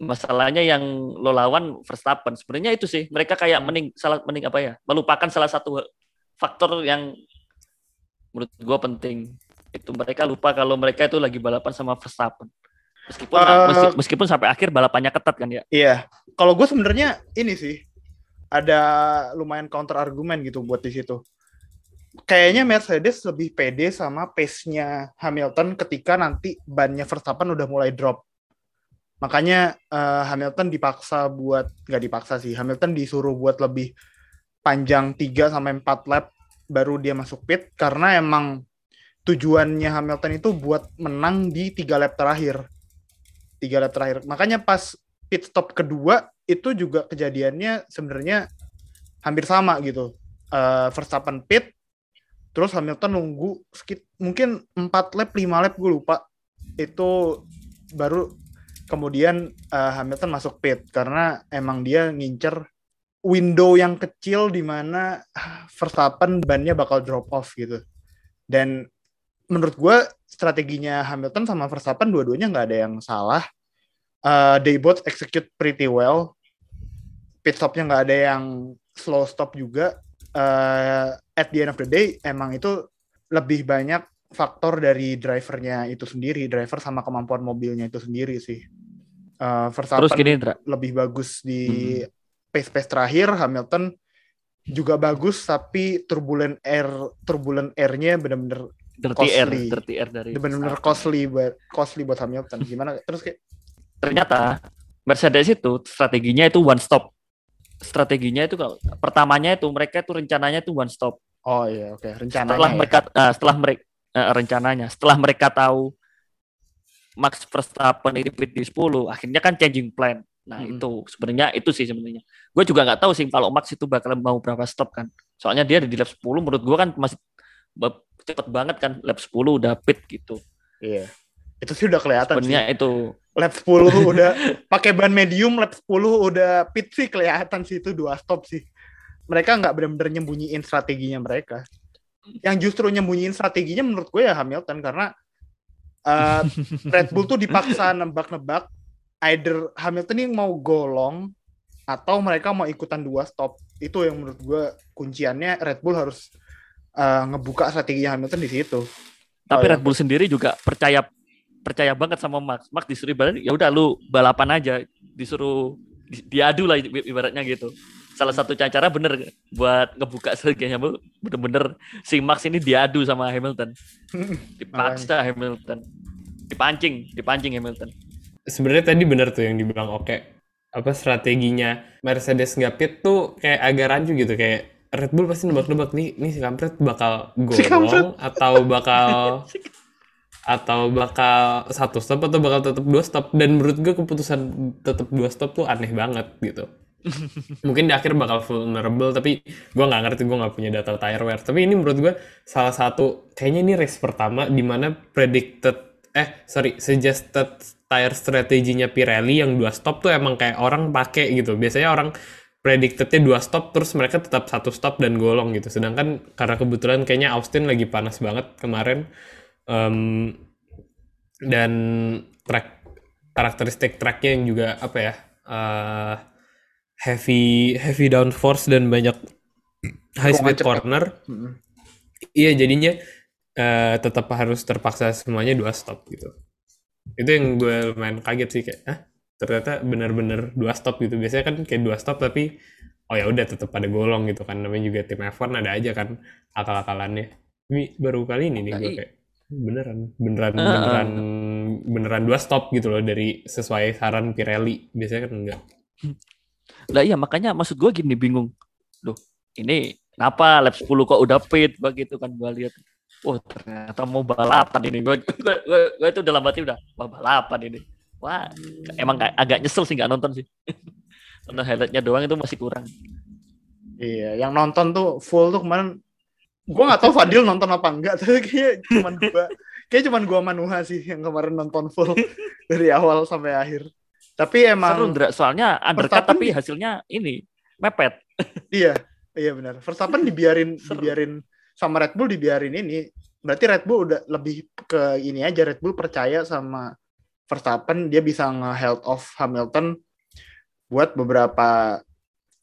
masalahnya yang lo lawan Verstappen sebenarnya itu sih mereka kayak mending salah mending apa ya melupakan salah satu faktor yang menurut gua penting itu mereka lupa kalau mereka itu lagi balapan sama Verstappen meskipun meski- meskipun sampai akhir balapannya ketat kan ya Iya. Kalau gue sebenarnya ini sih ada lumayan counter argumen gitu buat di situ. Kayaknya Mercedes lebih pede sama pace-nya Hamilton ketika nanti bannya Verstappen udah mulai drop. Makanya eh, Hamilton dipaksa buat nggak dipaksa sih. Hamilton disuruh buat lebih panjang 3 sampai 4 lap baru dia masuk pit karena emang tujuannya Hamilton itu buat menang di tiga lap terakhir. Tiga lap terakhir. Makanya pas pit stop kedua itu juga kejadiannya sebenarnya hampir sama gitu. Eh, Verstappen pit, terus Hamilton nunggu mungkin 4 lap, 5 lap gue lupa. Itu baru kemudian eh, Hamilton masuk pit karena emang dia ngincer window yang kecil di mana ah, Verstappen bannya bakal drop off gitu. Dan menurut gue strateginya Hamilton sama Verstappen dua-duanya nggak ada yang salah. Uh, they both execute pretty well. Pit stopnya nggak ada yang slow stop juga. Uh, at the end of the day, emang itu lebih banyak faktor dari drivernya itu sendiri, driver sama kemampuan mobilnya itu sendiri sih. Uh, Verstappen terus gini lebih bagus di pace-pace terakhir, Hamilton juga bagus tapi turbulent air turbulent air-nya benar-benar dirty air costly. dirty air dari benar-benar costly buat costly buat Hamilton. Gimana? Terus kayak ternyata Mercedes itu strateginya itu one stop. Strateginya itu kalau pertamanya itu mereka itu rencananya itu one stop. oh iya oke rencananya Setelah ya. mereka eh, setelah mereka rencananya, setelah mereka tahu Max Verstappen ini pit di 10, akhirnya kan changing plan. Nah, Mm-mm. itu sebenarnya itu sih sebenarnya. Gue juga nggak tahu sih kalau Max itu bakal mau berapa stop kan. Soalnya dia di lap 10 menurut gue kan masih cepet banget kan lap 10 udah pit gitu. Iya. Itu sih udah kelihatan sih. Sebenarnya itu Lap 10 [LAUGHS] udah pakai ban medium, lap 10 udah pit sih kelihatan sih itu dua stop sih. Mereka nggak benar-benar nyembunyiin strateginya mereka. Yang justru nyembunyiin strateginya menurut gue ya Hamilton karena uh, Red Bull tuh dipaksa nebak-nebak either Hamilton ini mau golong atau mereka mau ikutan dua stop. Itu yang menurut gue kunciannya Red Bull harus uh, ngebuka strateginya Hamilton di situ. Tapi Oh. Red Bull sendiri juga percaya percaya banget sama Max. Max disuruh ibarat ya udah lu balapan aja, disuruh di- diadu lah ibaratnya gitu. Salah satu cara bener buat ngebuka Sergei Hamilton. Bener-bener si Max ini diadu sama Hamilton. [LAUGHS] Dipaksa Hamilton. Dipancing dipancing Hamilton. Sebenarnya tadi bener tuh yang dibilang oke apa strateginya Mercedes nggak pit tuh kayak agak rancu gitu kayak Red Bull pasti nebak-nebak nih nih si kampret bakal Si kampret. golong atau bakal atau bakal satu stop atau bakal tetap dua stop. Dan menurut gue keputusan tetap dua stop tuh aneh banget gitu [LAUGHS] mungkin di akhir bakal vulnerable tapi gue nggak ngerti gue nggak punya data tire wear. Tapi ini menurut gue salah satu kayaknya ini race pertama di mana predicted eh sorry suggested tire strateginya Pirelli yang dua stop tuh emang kayak orang pakai gitu. Biasanya orang predictednya dua stop terus mereka tetap satu stop dan golong gitu. Sedangkan karena kebetulan kayaknya Austin lagi panas banget kemarin Em, dan track karakteristik tracknya yang juga apa ya eh, heavy heavy downforce dan banyak high speed cepat. corner. Iya jadinya eh, tetap harus terpaksa semuanya dua stop gitu. Itu yang gue lumayan kaget sih kayak ah ternyata benar-benar dua stop gitu. Biasanya kan kayak dua stop tapi oh ya udah tetap pada golong gitu kan. Namanya juga tim F1 ada aja kan akal-akalannya. Ini baru kali ini nih Nah, gue i- kayak beneran beneran beneran beneran dua stop gitu loh dari sesuai saran Pirelli. Biasanya kan enggak Lah iya makanya maksud gue gini bingung. Loh, ini kenapa lap 10 kok udah pit begitu kan gue lihat. Oh ternyata mau balapan ini. Gue gue, gue, gue itu dalam hati udah wah balapan ini. Wah emang kayak agak nyesel sih nggak nonton sih. [LAUGHS] Nonton highlightnya doang itu masih kurang. Iya, yang nonton tuh full tuh kemarin gua nggak tahu Fadil nonton apa enggak, [LAUGHS] tapi kayaknya cuman gua kayak cuman gua Manuha sih yang kemarin nonton full [LAUGHS] dari awal sampai akhir. Tapi emang Seru Ndra, soalnya undercut Verstappen tapi di- hasilnya ini mepet. [LAUGHS] iya, iya benar. Verstappen dibiarin [LAUGHS] Seru. dibiarin sama Red Bull dibiarin ini. Berarti Red Bull udah lebih ke ini aja Red Bull percaya sama Verstappen dia bisa nge-held off Hamilton buat beberapa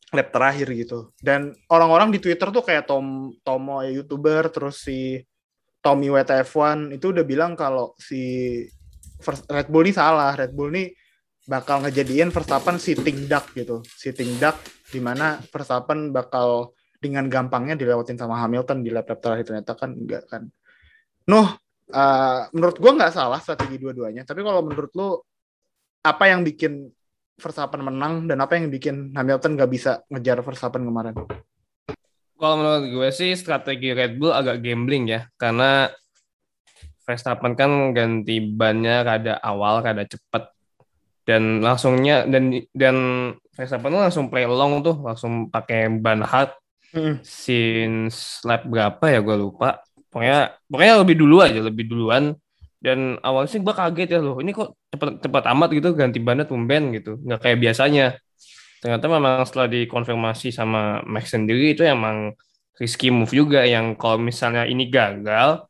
lap terakhir gitu. Dan orang-orang di Twitter tuh kayak Tom Tomo ya YouTuber terus si Tommy WTF1 itu udah bilang kalau si Red Bull ini salah. Red Bull ini bakal ngejadiin Verstappen sitting duck gitu. Sitting duck di mana Verstappen bakal dengan gampangnya dilewatin sama Hamilton di lap-lap terakhir ternyata kan enggak kan. Noh, eh, menurut gua nggak salah strategi dua-duanya. Tapi kalau menurut lu apa yang bikin Verstappen menang dan apa yang bikin Hamilton nggak bisa ngejar Verstappen kemarin? Kalau menurut gue sih strategi Red Bull agak gambling ya, karena Verstappen kan ganti bannya rada awal, rada cepet dan langsungnya dan dan Verstappen tuh langsung play long tuh, langsung pakai ban hard. Since lap berapa ya gue lupa. Pokoknya pokoknya lebih dulu aja, lebih duluan. Dan awalnya sih gue kaget ya loh, ini kok cepet cepet amat gitu ganti bannya tumben gitu, nggak kayak biasanya. Ternyata memang setelah dikonfirmasi sama Max sendiri itu emang risky move juga. Yang kalau misalnya ini gagal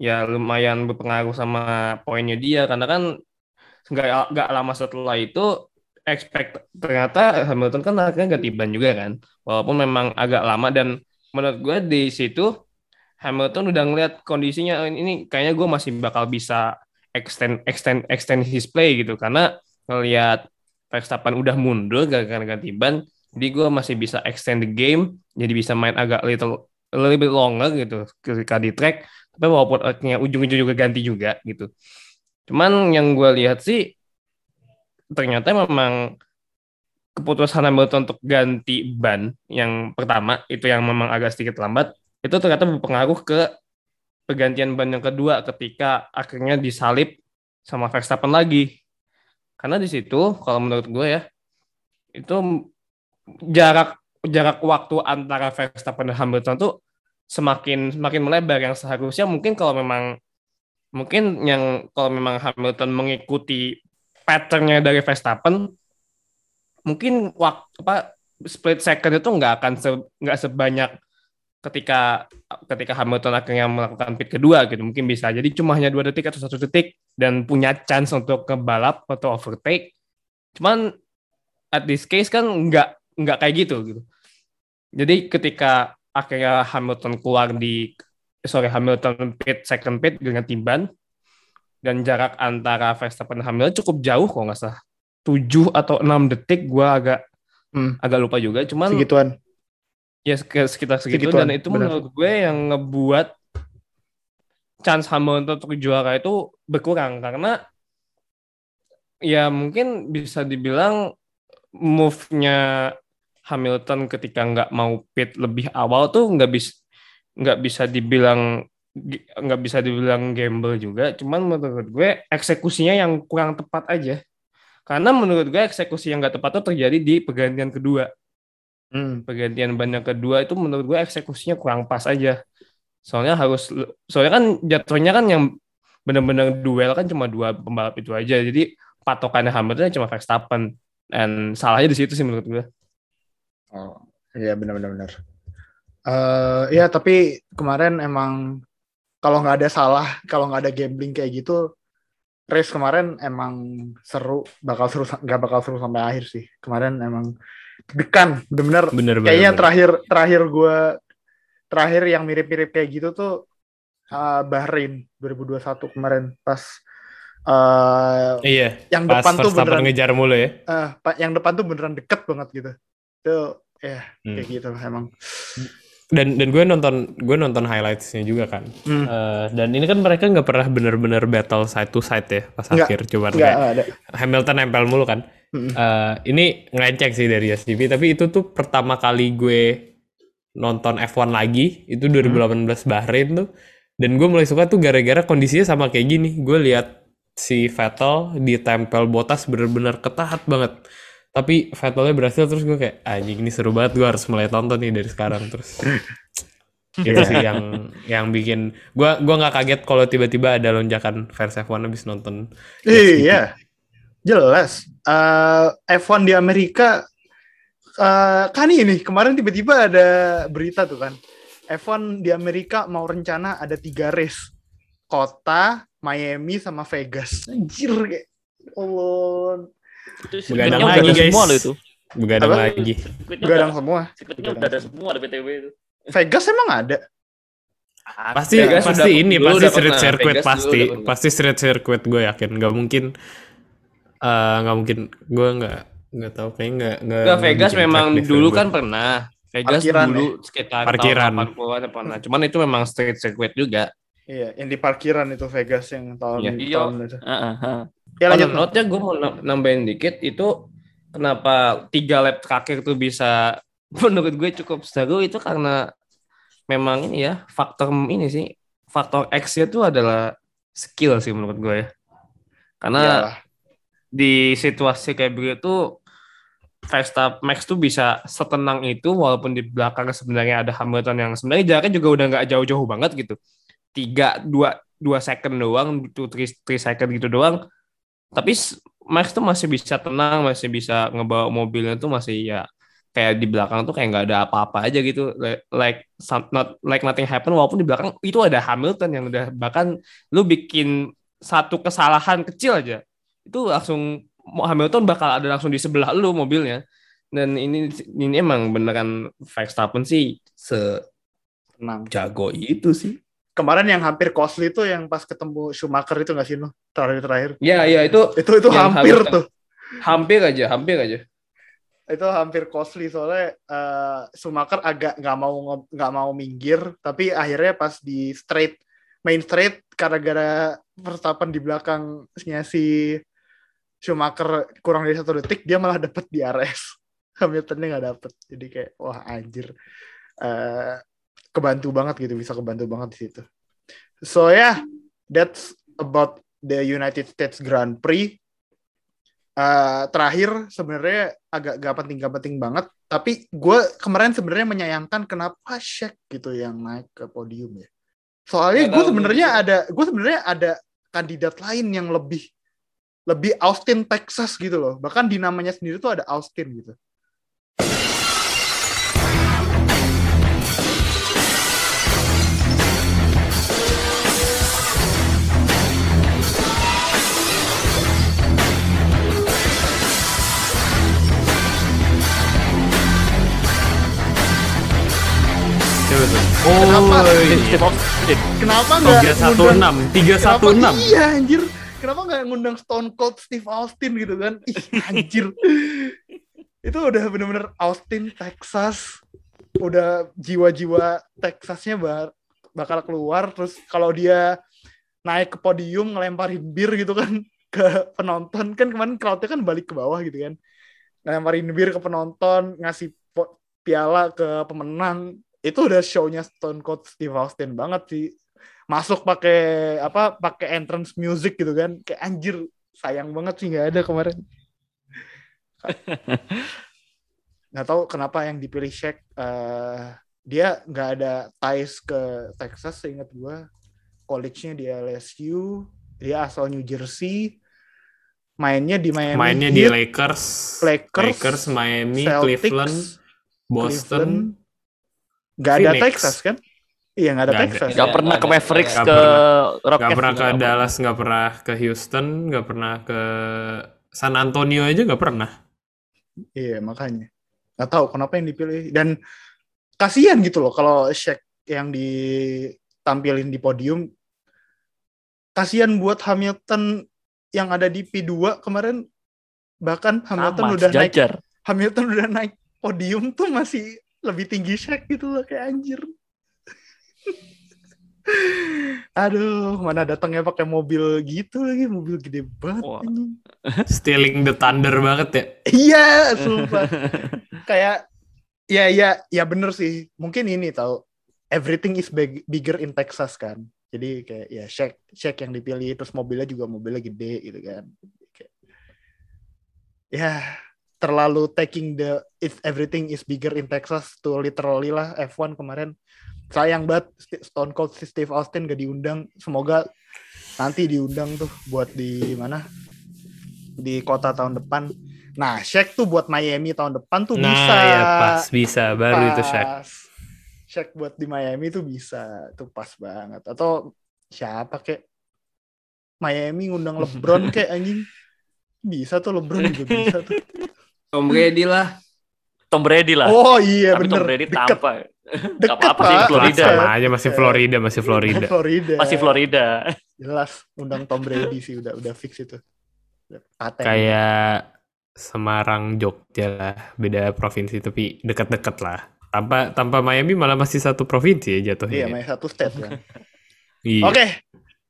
ya lumayan berpengaruh sama poinnya dia. Karena kan nggak nggak lama setelah itu expect ternyata Hamilton kan akhirnya ganti ban juga kan. Walaupun memang agak lama dan menurut gue di situ Hamilton udah ngeliat kondisinya "Oh, ini kayaknya gue masih bakal bisa extend extend extend his play gitu. Karena ngelihat Verstappen udah mundur gara-gara ganti ban jadi gue masih bisa extend the game jadi bisa main agak little little bit longer gitu ketika di track. Tapi walaupun akhirnya ujung-ujung juga ganti juga gitu cuman yang gue lihat sih ternyata memang keputusan Hamilton untuk ganti ban yang pertama itu yang memang agak sedikit lambat itu ternyata berpengaruh ke pergantian ban yang kedua ketika akhirnya disalip sama Verstappen lagi. Karena di situ kalau menurut gue ya itu jarak jarak waktu antara Verstappen dan Hamilton tuh semakin semakin melebar. Yang seharusnya mungkin kalau memang mungkin yang kalau memang Hamilton mengikuti patternnya dari Verstappen mungkin waktu apa split second itu nggak akan se, nggak sebanyak ketika ketika Hamilton akhirnya melakukan pit kedua gitu. Mungkin bisa jadi cuma hanya dua detik atau satu detik dan punya chance untuk ke balap atau overtake. Cuman at this case kan nggak nggak kayak gitu gitu. Jadi ketika akhirnya Hamilton keluar di sorry Hamilton pit second pit dengan timban dan jarak antara Verstappen Hamilton cukup jauh kok nggak salah 7 atau 6 detik gue agak Hmm. agak lupa juga cuman Segituan. ya sek- sekitar segitu Segituan, dan itu benar. menurut gue yang ngebuat chance Hamilton untuk juara itu berkurang karena ya mungkin bisa dibilang move-nya Hamilton ketika nggak mau pit lebih awal tuh nggak bisa nggak bisa dibilang nggak bisa dibilang gamble juga cuman menurut gue eksekusinya yang kurang tepat aja karena menurut gue eksekusi yang nggak tepat itu terjadi di pergantian kedua Hmm. pergantian ban yang kedua itu menurut gue eksekusinya kurang pas aja. Soalnya harus soalnya kan jatuhnya kan yang benar-benar duel kan cuma dua pembalap itu aja. Jadi patokannya Hamilton cuma Verstappen dan salahnya di situ sih menurut gue. Oh, iya benar-benar Eh, ya tapi kemarin emang kalau nggak ada salah, kalau nggak ada gambling kayak gitu, race kemarin emang seru, bakal seru, nggak bakal seru sampai akhir sih. Kemarin emang dekan, bener-bener. Bener. Kayaknya bener. terakhir terakhir gue terakhir yang mirip-mirip kayak gitu tuh eh, Bahrain 2021 kemarin pas eh Iya. yang Pas depan tuh beneran ngejar mulu ya. pa- yang depan tuh beneran deket banget gitu. Itu ya Hmm. kayak gitu emang. Dan dan gue nonton gue nonton highlightsnya juga kan. Hmm. Eh, dan ini kan mereka nggak pernah bener-bener battle side to side ya pas Nggak, akhir cuman Enggak kayak ada. Hamilton nempel mulu kan. Mm-mm. Eh, ini ngecek sih dari SGP tapi itu tuh pertama kali gue nonton F1 lagi itu 2018 Bahrain tuh dan gue mulai suka tuh gara-gara kondisinya sama kayak gini gue lihat si Vettel ditempel botas bener-bener ketat banget tapi Vettelnya berhasil terus gue kayak anjing ini seru banget gue harus mulai tonton nih dari sekarang terus [LAUGHS] itu sih yang yang bikin gue gua nggak kaget kalau tiba-tiba ada lonjakan fans F1 habis nonton Iya, jelas. Eh, F1 di Amerika eh, kan ini kemarin tiba-tiba ada berita tuh kan. F1 di Amerika mau rencana ada tiga race, kota, Miami sama Vegas. Anjir kayak Allah. Itu Begadang lagi, guys. semua loh itu. begadang Apa? lagi Begadang semua. sirkuitnya udah ada semua ada BTW itu. Vegas emang ada. pasti Vegas pasti ini pasti street circuit pasti pasti street circuit gue yakin nggak mungkin eh nggak mungkin gue nggak nggak tahu kayaknya nggak nggak Enggak, Vegas memang dulu gue. kan pernah. Vegas Parkiran dulu sekitar Parkiran. tahun 80-an pernah. Cuman itu memang street circuit juga. Iya, yang di parkiran itu Vegas yang tahun Iya. Iya. tahun itu. Heeh, heeh. Ya Oh, lanjut. note-nya gue mau nam- nambahin dikit itu kenapa tiga lap terakhir tuh bisa [LAUGHS] menurut gue cukup seru itu karena memang ini ya faktor ini sih faktor X nya tuh adalah skill sih menurut gue ya. Karena Iyalah. di situasi kayak begitu Verstappen Max tuh bisa setenang itu walaupun di belakang sebenarnya ada Hamilton yang sebenarnya jaraknya juga udah nggak jauh-jauh banget gitu tiga dua dua second doang two three, three second gitu doang tapi Max tuh masih bisa tenang masih bisa ngebawa mobilnya tuh masih ya kayak di belakang tuh kayak nggak ada apa-apa aja gitu. Like like some- not like nothing happen walaupun di belakang itu ada Hamilton yang udah bahkan lu bikin satu kesalahan kecil aja itu langsung Hamilton bakal ada langsung di sebelah lu mobilnya. Dan ini ini emang beneran Verstappen sih sejago Tenang. itu sih Kemarin yang hampir costly tuh yang pas ketemu Schumacher itu nggak sih no? Terakhir-terakhir. ya ya itu Itu itu hampir tuh. hampir aja hampir aja itu hampir costly soalnya eh, Schumacher agak nggak mau nggak mau minggir tapi akhirnya pas di straight main straight gara-gara Verstappen di belakangnya si Schumacher kurang dari satu detik dia malah dapet di RS [LAUGHS] Hamiltonnya nggak dapet jadi kayak wah anjir Eh, kebantu banget gitu bisa kebantu banget di situ. So yeah that's about the United States Grand Prix. Eh, terakhir sebenarnya agak gak penting gak penting banget tapi gue kemarin sebenarnya menyayangkan kenapa Shaq gitu yang naik ke podium ya. Soalnya gue sebenarnya ada gue sebenarnya ada kandidat lain yang lebih lebih Austin Texas gitu loh. Bahkan di namanya sendiri tuh ada Austin gitu Kenapa? Kenapa nggak tiga satu enam tiga satu enam Iya anjir. Kenapa nggak ngundang Stone Cold Steve Austin gitu kan? Ih, anjir. itu udah bener-bener Austin, Texas, udah jiwa-jiwa Texasnya ba- bakal keluar. Terus kalau dia naik ke podium ngelemparin bir gitu kan [LAUGHS] ke penonton kan kemarin crowdnya kan balik ke bawah gitu kan ngelemparin bir ke penonton ngasih piala ke pemenang itu udah show-nya Stone Cold Steve Austin banget sih. Masuk pakai apa pakai entrance music gitu kan. Kayak anjir sayang banget sih nggak ada kemarin. [LAUGHS] Nggak tahu kenapa yang dipilih Shaq eh, dia nggak ada ties ke Texas seingat gua. College-nya di LSU dia asal New Jersey. Mainnya di Miami Mainnya di Heat, Lakers, Lakers, Lakers, Miami, Celtics, Cleveland, Boston. Cleveland. Nggak ada Phoenix. Texas kan iya nggak ada ada. Texas Gak pernah ke Mavericks, Nggak ke pernah. Rockets. Gak pernah ke nggak Dallas, gak pernah ke Houston, gak pernah ke San Antonio aja gak pernah. Iya makanya nggak tahu kenapa yang dipilih dan kasihan gitu loh kalau Shaq yang ditampilin di podium kasihan buat Hamilton yang ada di P2 kemarin bahkan Hamilton Sama, udah naik sejajar. Hamilton udah naik podium tuh masih lebih tinggi Shaq gitu loh kayak anjir [LAUGHS] Aduh, mana datangnya pakai mobil gitu lagi, mobil gede banget. Anjing. [LAUGHS] Stealing the thunder banget ya. Iya, sumpah. kayak ya ya ya bener sih mungkin ini tahu everything is big- bigger in Texas kan jadi kayak ya Shaq Shaq yang dipilih terus mobilnya juga mobilnya gede gitu kan Kayak, ya terlalu taking the if everything is bigger in Texas to literally lah F1 kemarin. Sayang banget St- Stone Cold si Steve Austin gak diundang. Semoga nanti diundang tuh buat di mana? Di kota tahun depan. Nah Shaq tuh buat Miami tahun depan tuh Nah bisa. ya pas bisa. Baru itu Shaq. Pas. Shaq. Buat di Miami tuh bisa. Tuh pas banget. Atau siapa kek Miami ngundang [LAUGHS] LeBron kayak anjing. Bisa tuh LeBron juga bisa tuh Tom Brady lah. Tom Brady lah. oh iya Tapi bener Tom Brady deket tampak. deket apa-apa sih. Florida. Sama aja masih Florida, masih Florida. [LAUGHS] Florida Masih Florida. jelas undang Tom Brady sih udah udah fix itu paten Kayak Semarang, Jogja lah, beda provinsi tapi dekat-dekat lah. Tanpa tanpa Miami malah masih satu provinsi ya iya jatuhnya. main satu state kan Iya. Oke,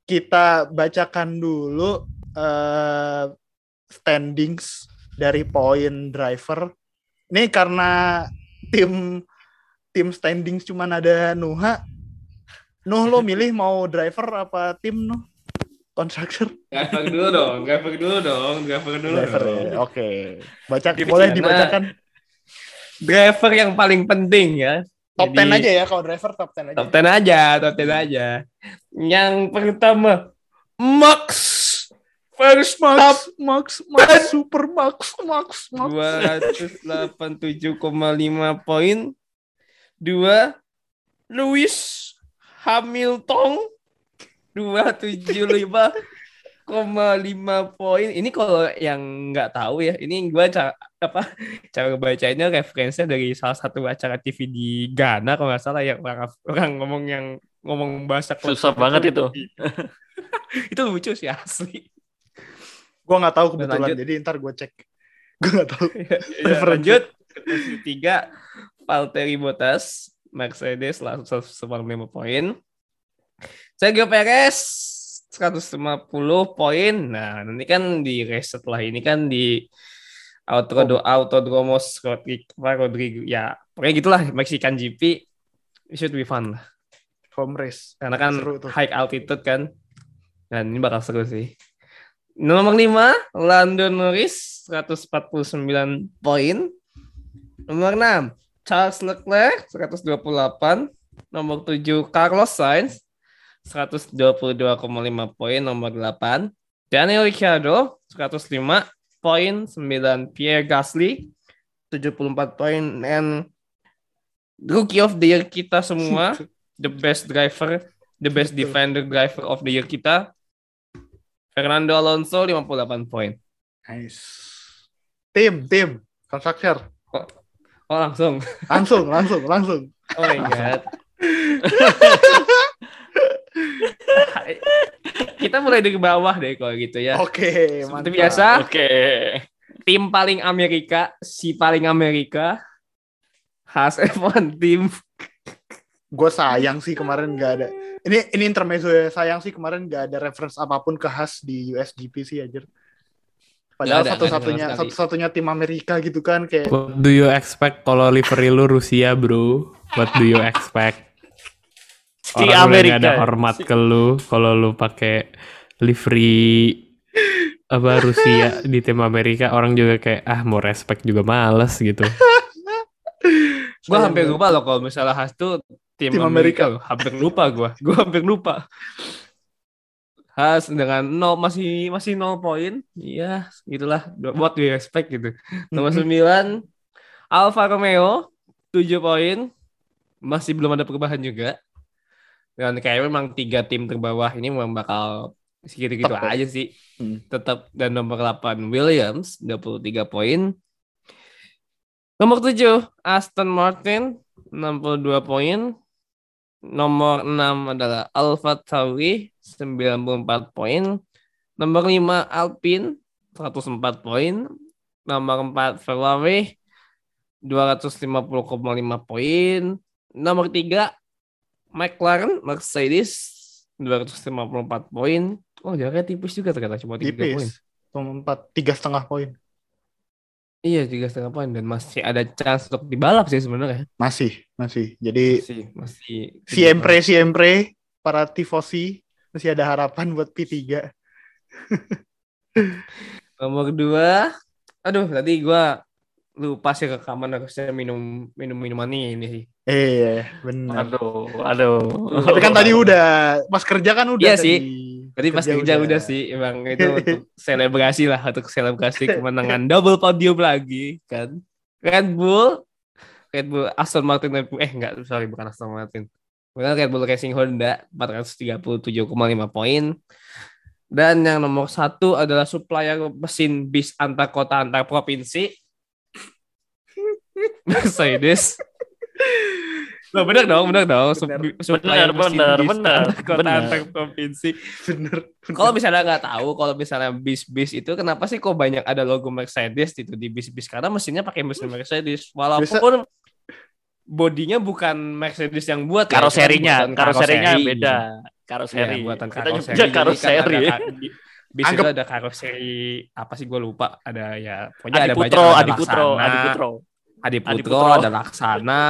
kita bacakan dulu eh, standings dari poin driver. Ini karena tim tim standings cuman ada Nuha. Nuh lo milih mau driver apa tim Nuh? Constructor Driver dulu dong, driver dulu dong, driver dulu driver dong. ya. Oke. Baca Di boleh dibacakan Driver yang paling penting ya. top Jadi- 10 aja ya kalau driver top 10 aja. Top 10 aja, top 10 aja. Yang pertama, Max Verstappen Max, Max, Max, super Max, Max, Max. 287,5 poin. Dua, Lewis Hamilton 275,5 poin. Ini kalau yang nggak tahu ya, ini gua cara apa cara bacanya referensinya dari salah satu acara TV di Ghana kalau nggak salah ya orang orang ngomong yang ngomong bahasa Susah banget itu. [LAUGHS] itu lucu sih asli. Gue nggak tahu kebetulan, Lanjut. jadi ntar gue cek. [LAUGHS] Gue nggak tahu. [LAUGHS] Ya, lanjut posisi tiga Valtteri Bottas Mercedes langsung 195 poin Sergio Perez 150 poin nah nanti kan di race setelah ini kan di Autodro Autodromos Rodrigo, Rodrigo ya pokoknya gitulah Mexican GP it should be fun lah Home race. karena kan Seru tuh. high altitude kan dan ini bakal seru sih nomor 5 Lando Norris 149 poin. Nomor 6 Charles Leclerc 128 nomor 7 Carlos Sainz 122,5 poin. Nomor 8 Daniel Ricciardo 105 poin. 9 Pierre Gasly 74 poin. And Rookie of the Year kita semua [LAUGHS] the best driver, the best defender driver of the year kita. Fernando Alonso 58 poin. Nice. Tim, tim, constructor. Oh langsung. Langsung, langsung, langsung. Oh my god. [LAUGHS] Kita mulai dari bawah deh kalau gitu ya. Oke, Seperti mantap. biasa, Oke. tim paling Amerika, si paling Amerika, Haas F1 tim. Gue sayang sih kemarin nggak ada. Ini ini intermezzo ya. Sayang sih kemarin nggak ada reference apa pun ke Haas di USGP sih aja. Padahal satu-satunya satu-satunya tim Amerika gitu kan kayak What do you expect kalau livery lu Rusia, bro? What do you expect? Orang udah nggak ada Amerika. hormat ke lu kalau lu pakai livery apa Rusia [LAUGHS] di tim Amerika orang juga kayak ah mau respect juga males gitu. Gue Sayang hampir lupa loh kalau misalnya Haas tuh tim, Tim Amerika. Amerika. loh. Hampir lupa gue. [LAUGHS] Gue hampir lupa. Haas dengan nol masih masih nol poin. Iya, gitulah. What do you expect gitu. Nomor 9 Alfa Romeo 7 poin. Masih belum ada perubahan juga. Dan kayak memang tiga tim terbawah ini memang bakal segitu-gitu ya. aja sih. Hmm. Tetap dan nomor 8 Williams 23 poin. Nomor 7 Aston Martin 62 poin. Nomor 6 adalah Alfa Tauri 94 poin. Nomor 5 Alpine 104 poin. Nomor 4 Ferrari 250,5 poin. Nomor 3 McLaren Mercedes 254 poin. Oh, jaraknya tipis juga ternyata cuma 3 poin. Nomor empat tiga setengah poin. Iya, tiga setengah poin dan masih ada chance untuk dibalap sih sebenarnya. Masih, masih. Jadi Masih, masih. siempre siempre para tifosi masih ada harapan buat P3. [LAUGHS] Nomor dua, aduh tadi gua lupa sih rekaman harusnya minum minum minuman ini sih. Eh, benar. Aduh, aduh. Tapi kan tadi udah pas kerja kan udah Iya tadi. sih. Tadi pas kerja udah. sih, emang itu untuk [LAUGHS] selebrasi lah, untuk selebrasi kemenangan double podium lagi kan. Red Bull, Red Bull Aston Martin, Red Bull, eh enggak, sorry bukan Aston Martin. Bukan Red Bull Racing Honda 437,5 poin. Dan yang nomor satu adalah supplier mesin bis antar kota antar provinsi. [LAUGHS] Mercedes. Loh, bener dong, bener dong. Bener. Bener, bener, kota antar provinsi. Bener. Kalau misalnya nggak tahu, kalau misalnya bis-bis itu kenapa sih kok banyak ada logo Mercedes itu di bis-bis karena mesinnya pakai mesin Mercedes walaupun bodinya bukan Mercedes yang buat ya, Karoserinya, itu buatan karoserinya karoseri. beda. Karoseri. buatan Kita karoseri. kan karoseri. [LAUGHS] bis itu Anggap- ada karoseri apa sih gue lupa ada ya pokoknya Adi ada Putro, banyak ada Adi Putro, Laksana, Adi Putro. Adi Adi Putro, Putro. ada Laksana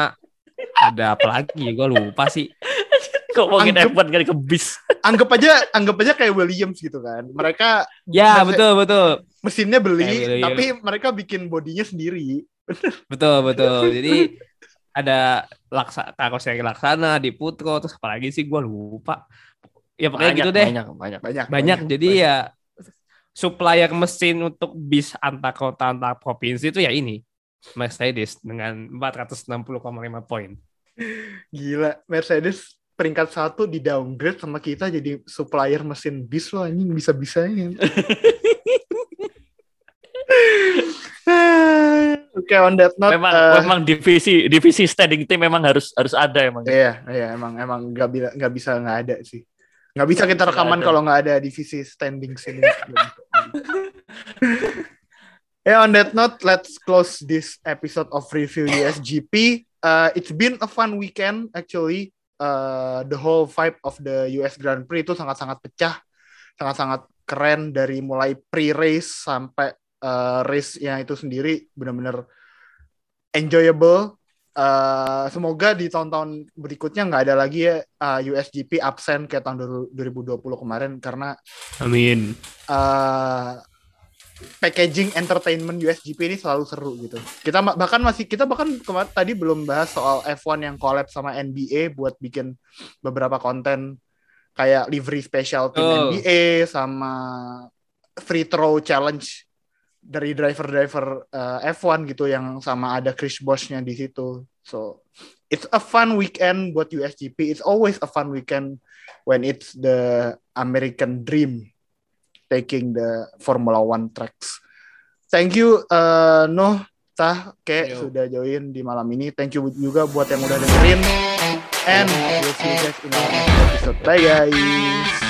ada apa lagi gue lupa sih Kok [LAUGHS] ngomongin Anggap- F1 kali ke bis. [LAUGHS] Anggap aja anggap aja kayak Williams gitu kan. Mereka ya Masa- betul betul mesinnya beli tapi mereka bikin bodinya sendiri. [LAUGHS] Betul betul. Jadi ada laksa karoseri laksana di Putro terus apalagi sih gue lupa. Ya pokoknya Banyak, gitu deh. Banyak, banyak. Banyak. Banyak. Jadi ya supplier mesin untuk bis antar kota antar provinsi itu ya ini Mercedes dengan 460,5 poin. Gila, Mercedes peringkat satu di downgrade sama kita jadi supplier mesin bis loh anjing bisa-bisanya. [LAUGHS] Oke, on that note, Memang eh, memang divisi divisi standing team memang harus harus ada emang. Iya, iya emang emang nggak bisa nggak bisa nggak ada sih. Nggak bisa kita rekaman kalau nggak ada divisi standing sini. [LAUGHS] yeah, on that note, let's close this episode of review USGP. Uh, it's been a fun weekend actually. Uh, the whole vibe of the US Grand Prix itu sangat-sangat pecah, sangat-sangat keren dari mulai pre-race sampai uh, race-nya itu sendiri benar-benar enjoyable. Uh, semoga di tahun-tahun berikutnya nggak ada lagi ya uh, USGP absen kayak tahun 2020 kemarin karena Amin. uh, packaging entertainment USGP ini selalu seru gitu. Kita bahkan masih kita bahkan kemarin tadi belum bahas soal F1 yang collab sama NBA buat bikin beberapa konten kayak livery special tim Oh. NBA sama free throw challenge dari driver-driver uh, F1 gitu yang sama ada Chris Bosh-nya di situ. So it's a fun weekend buat USGP. It's always a fun weekend when it's the American dream taking the Formula One tracks. Thank you uh, Noh, Tah, Ke Yo. sudah join di malam ini. Thank you juga buat yang udah dengerin. And we'll see you guys in our next episode. Bye guys.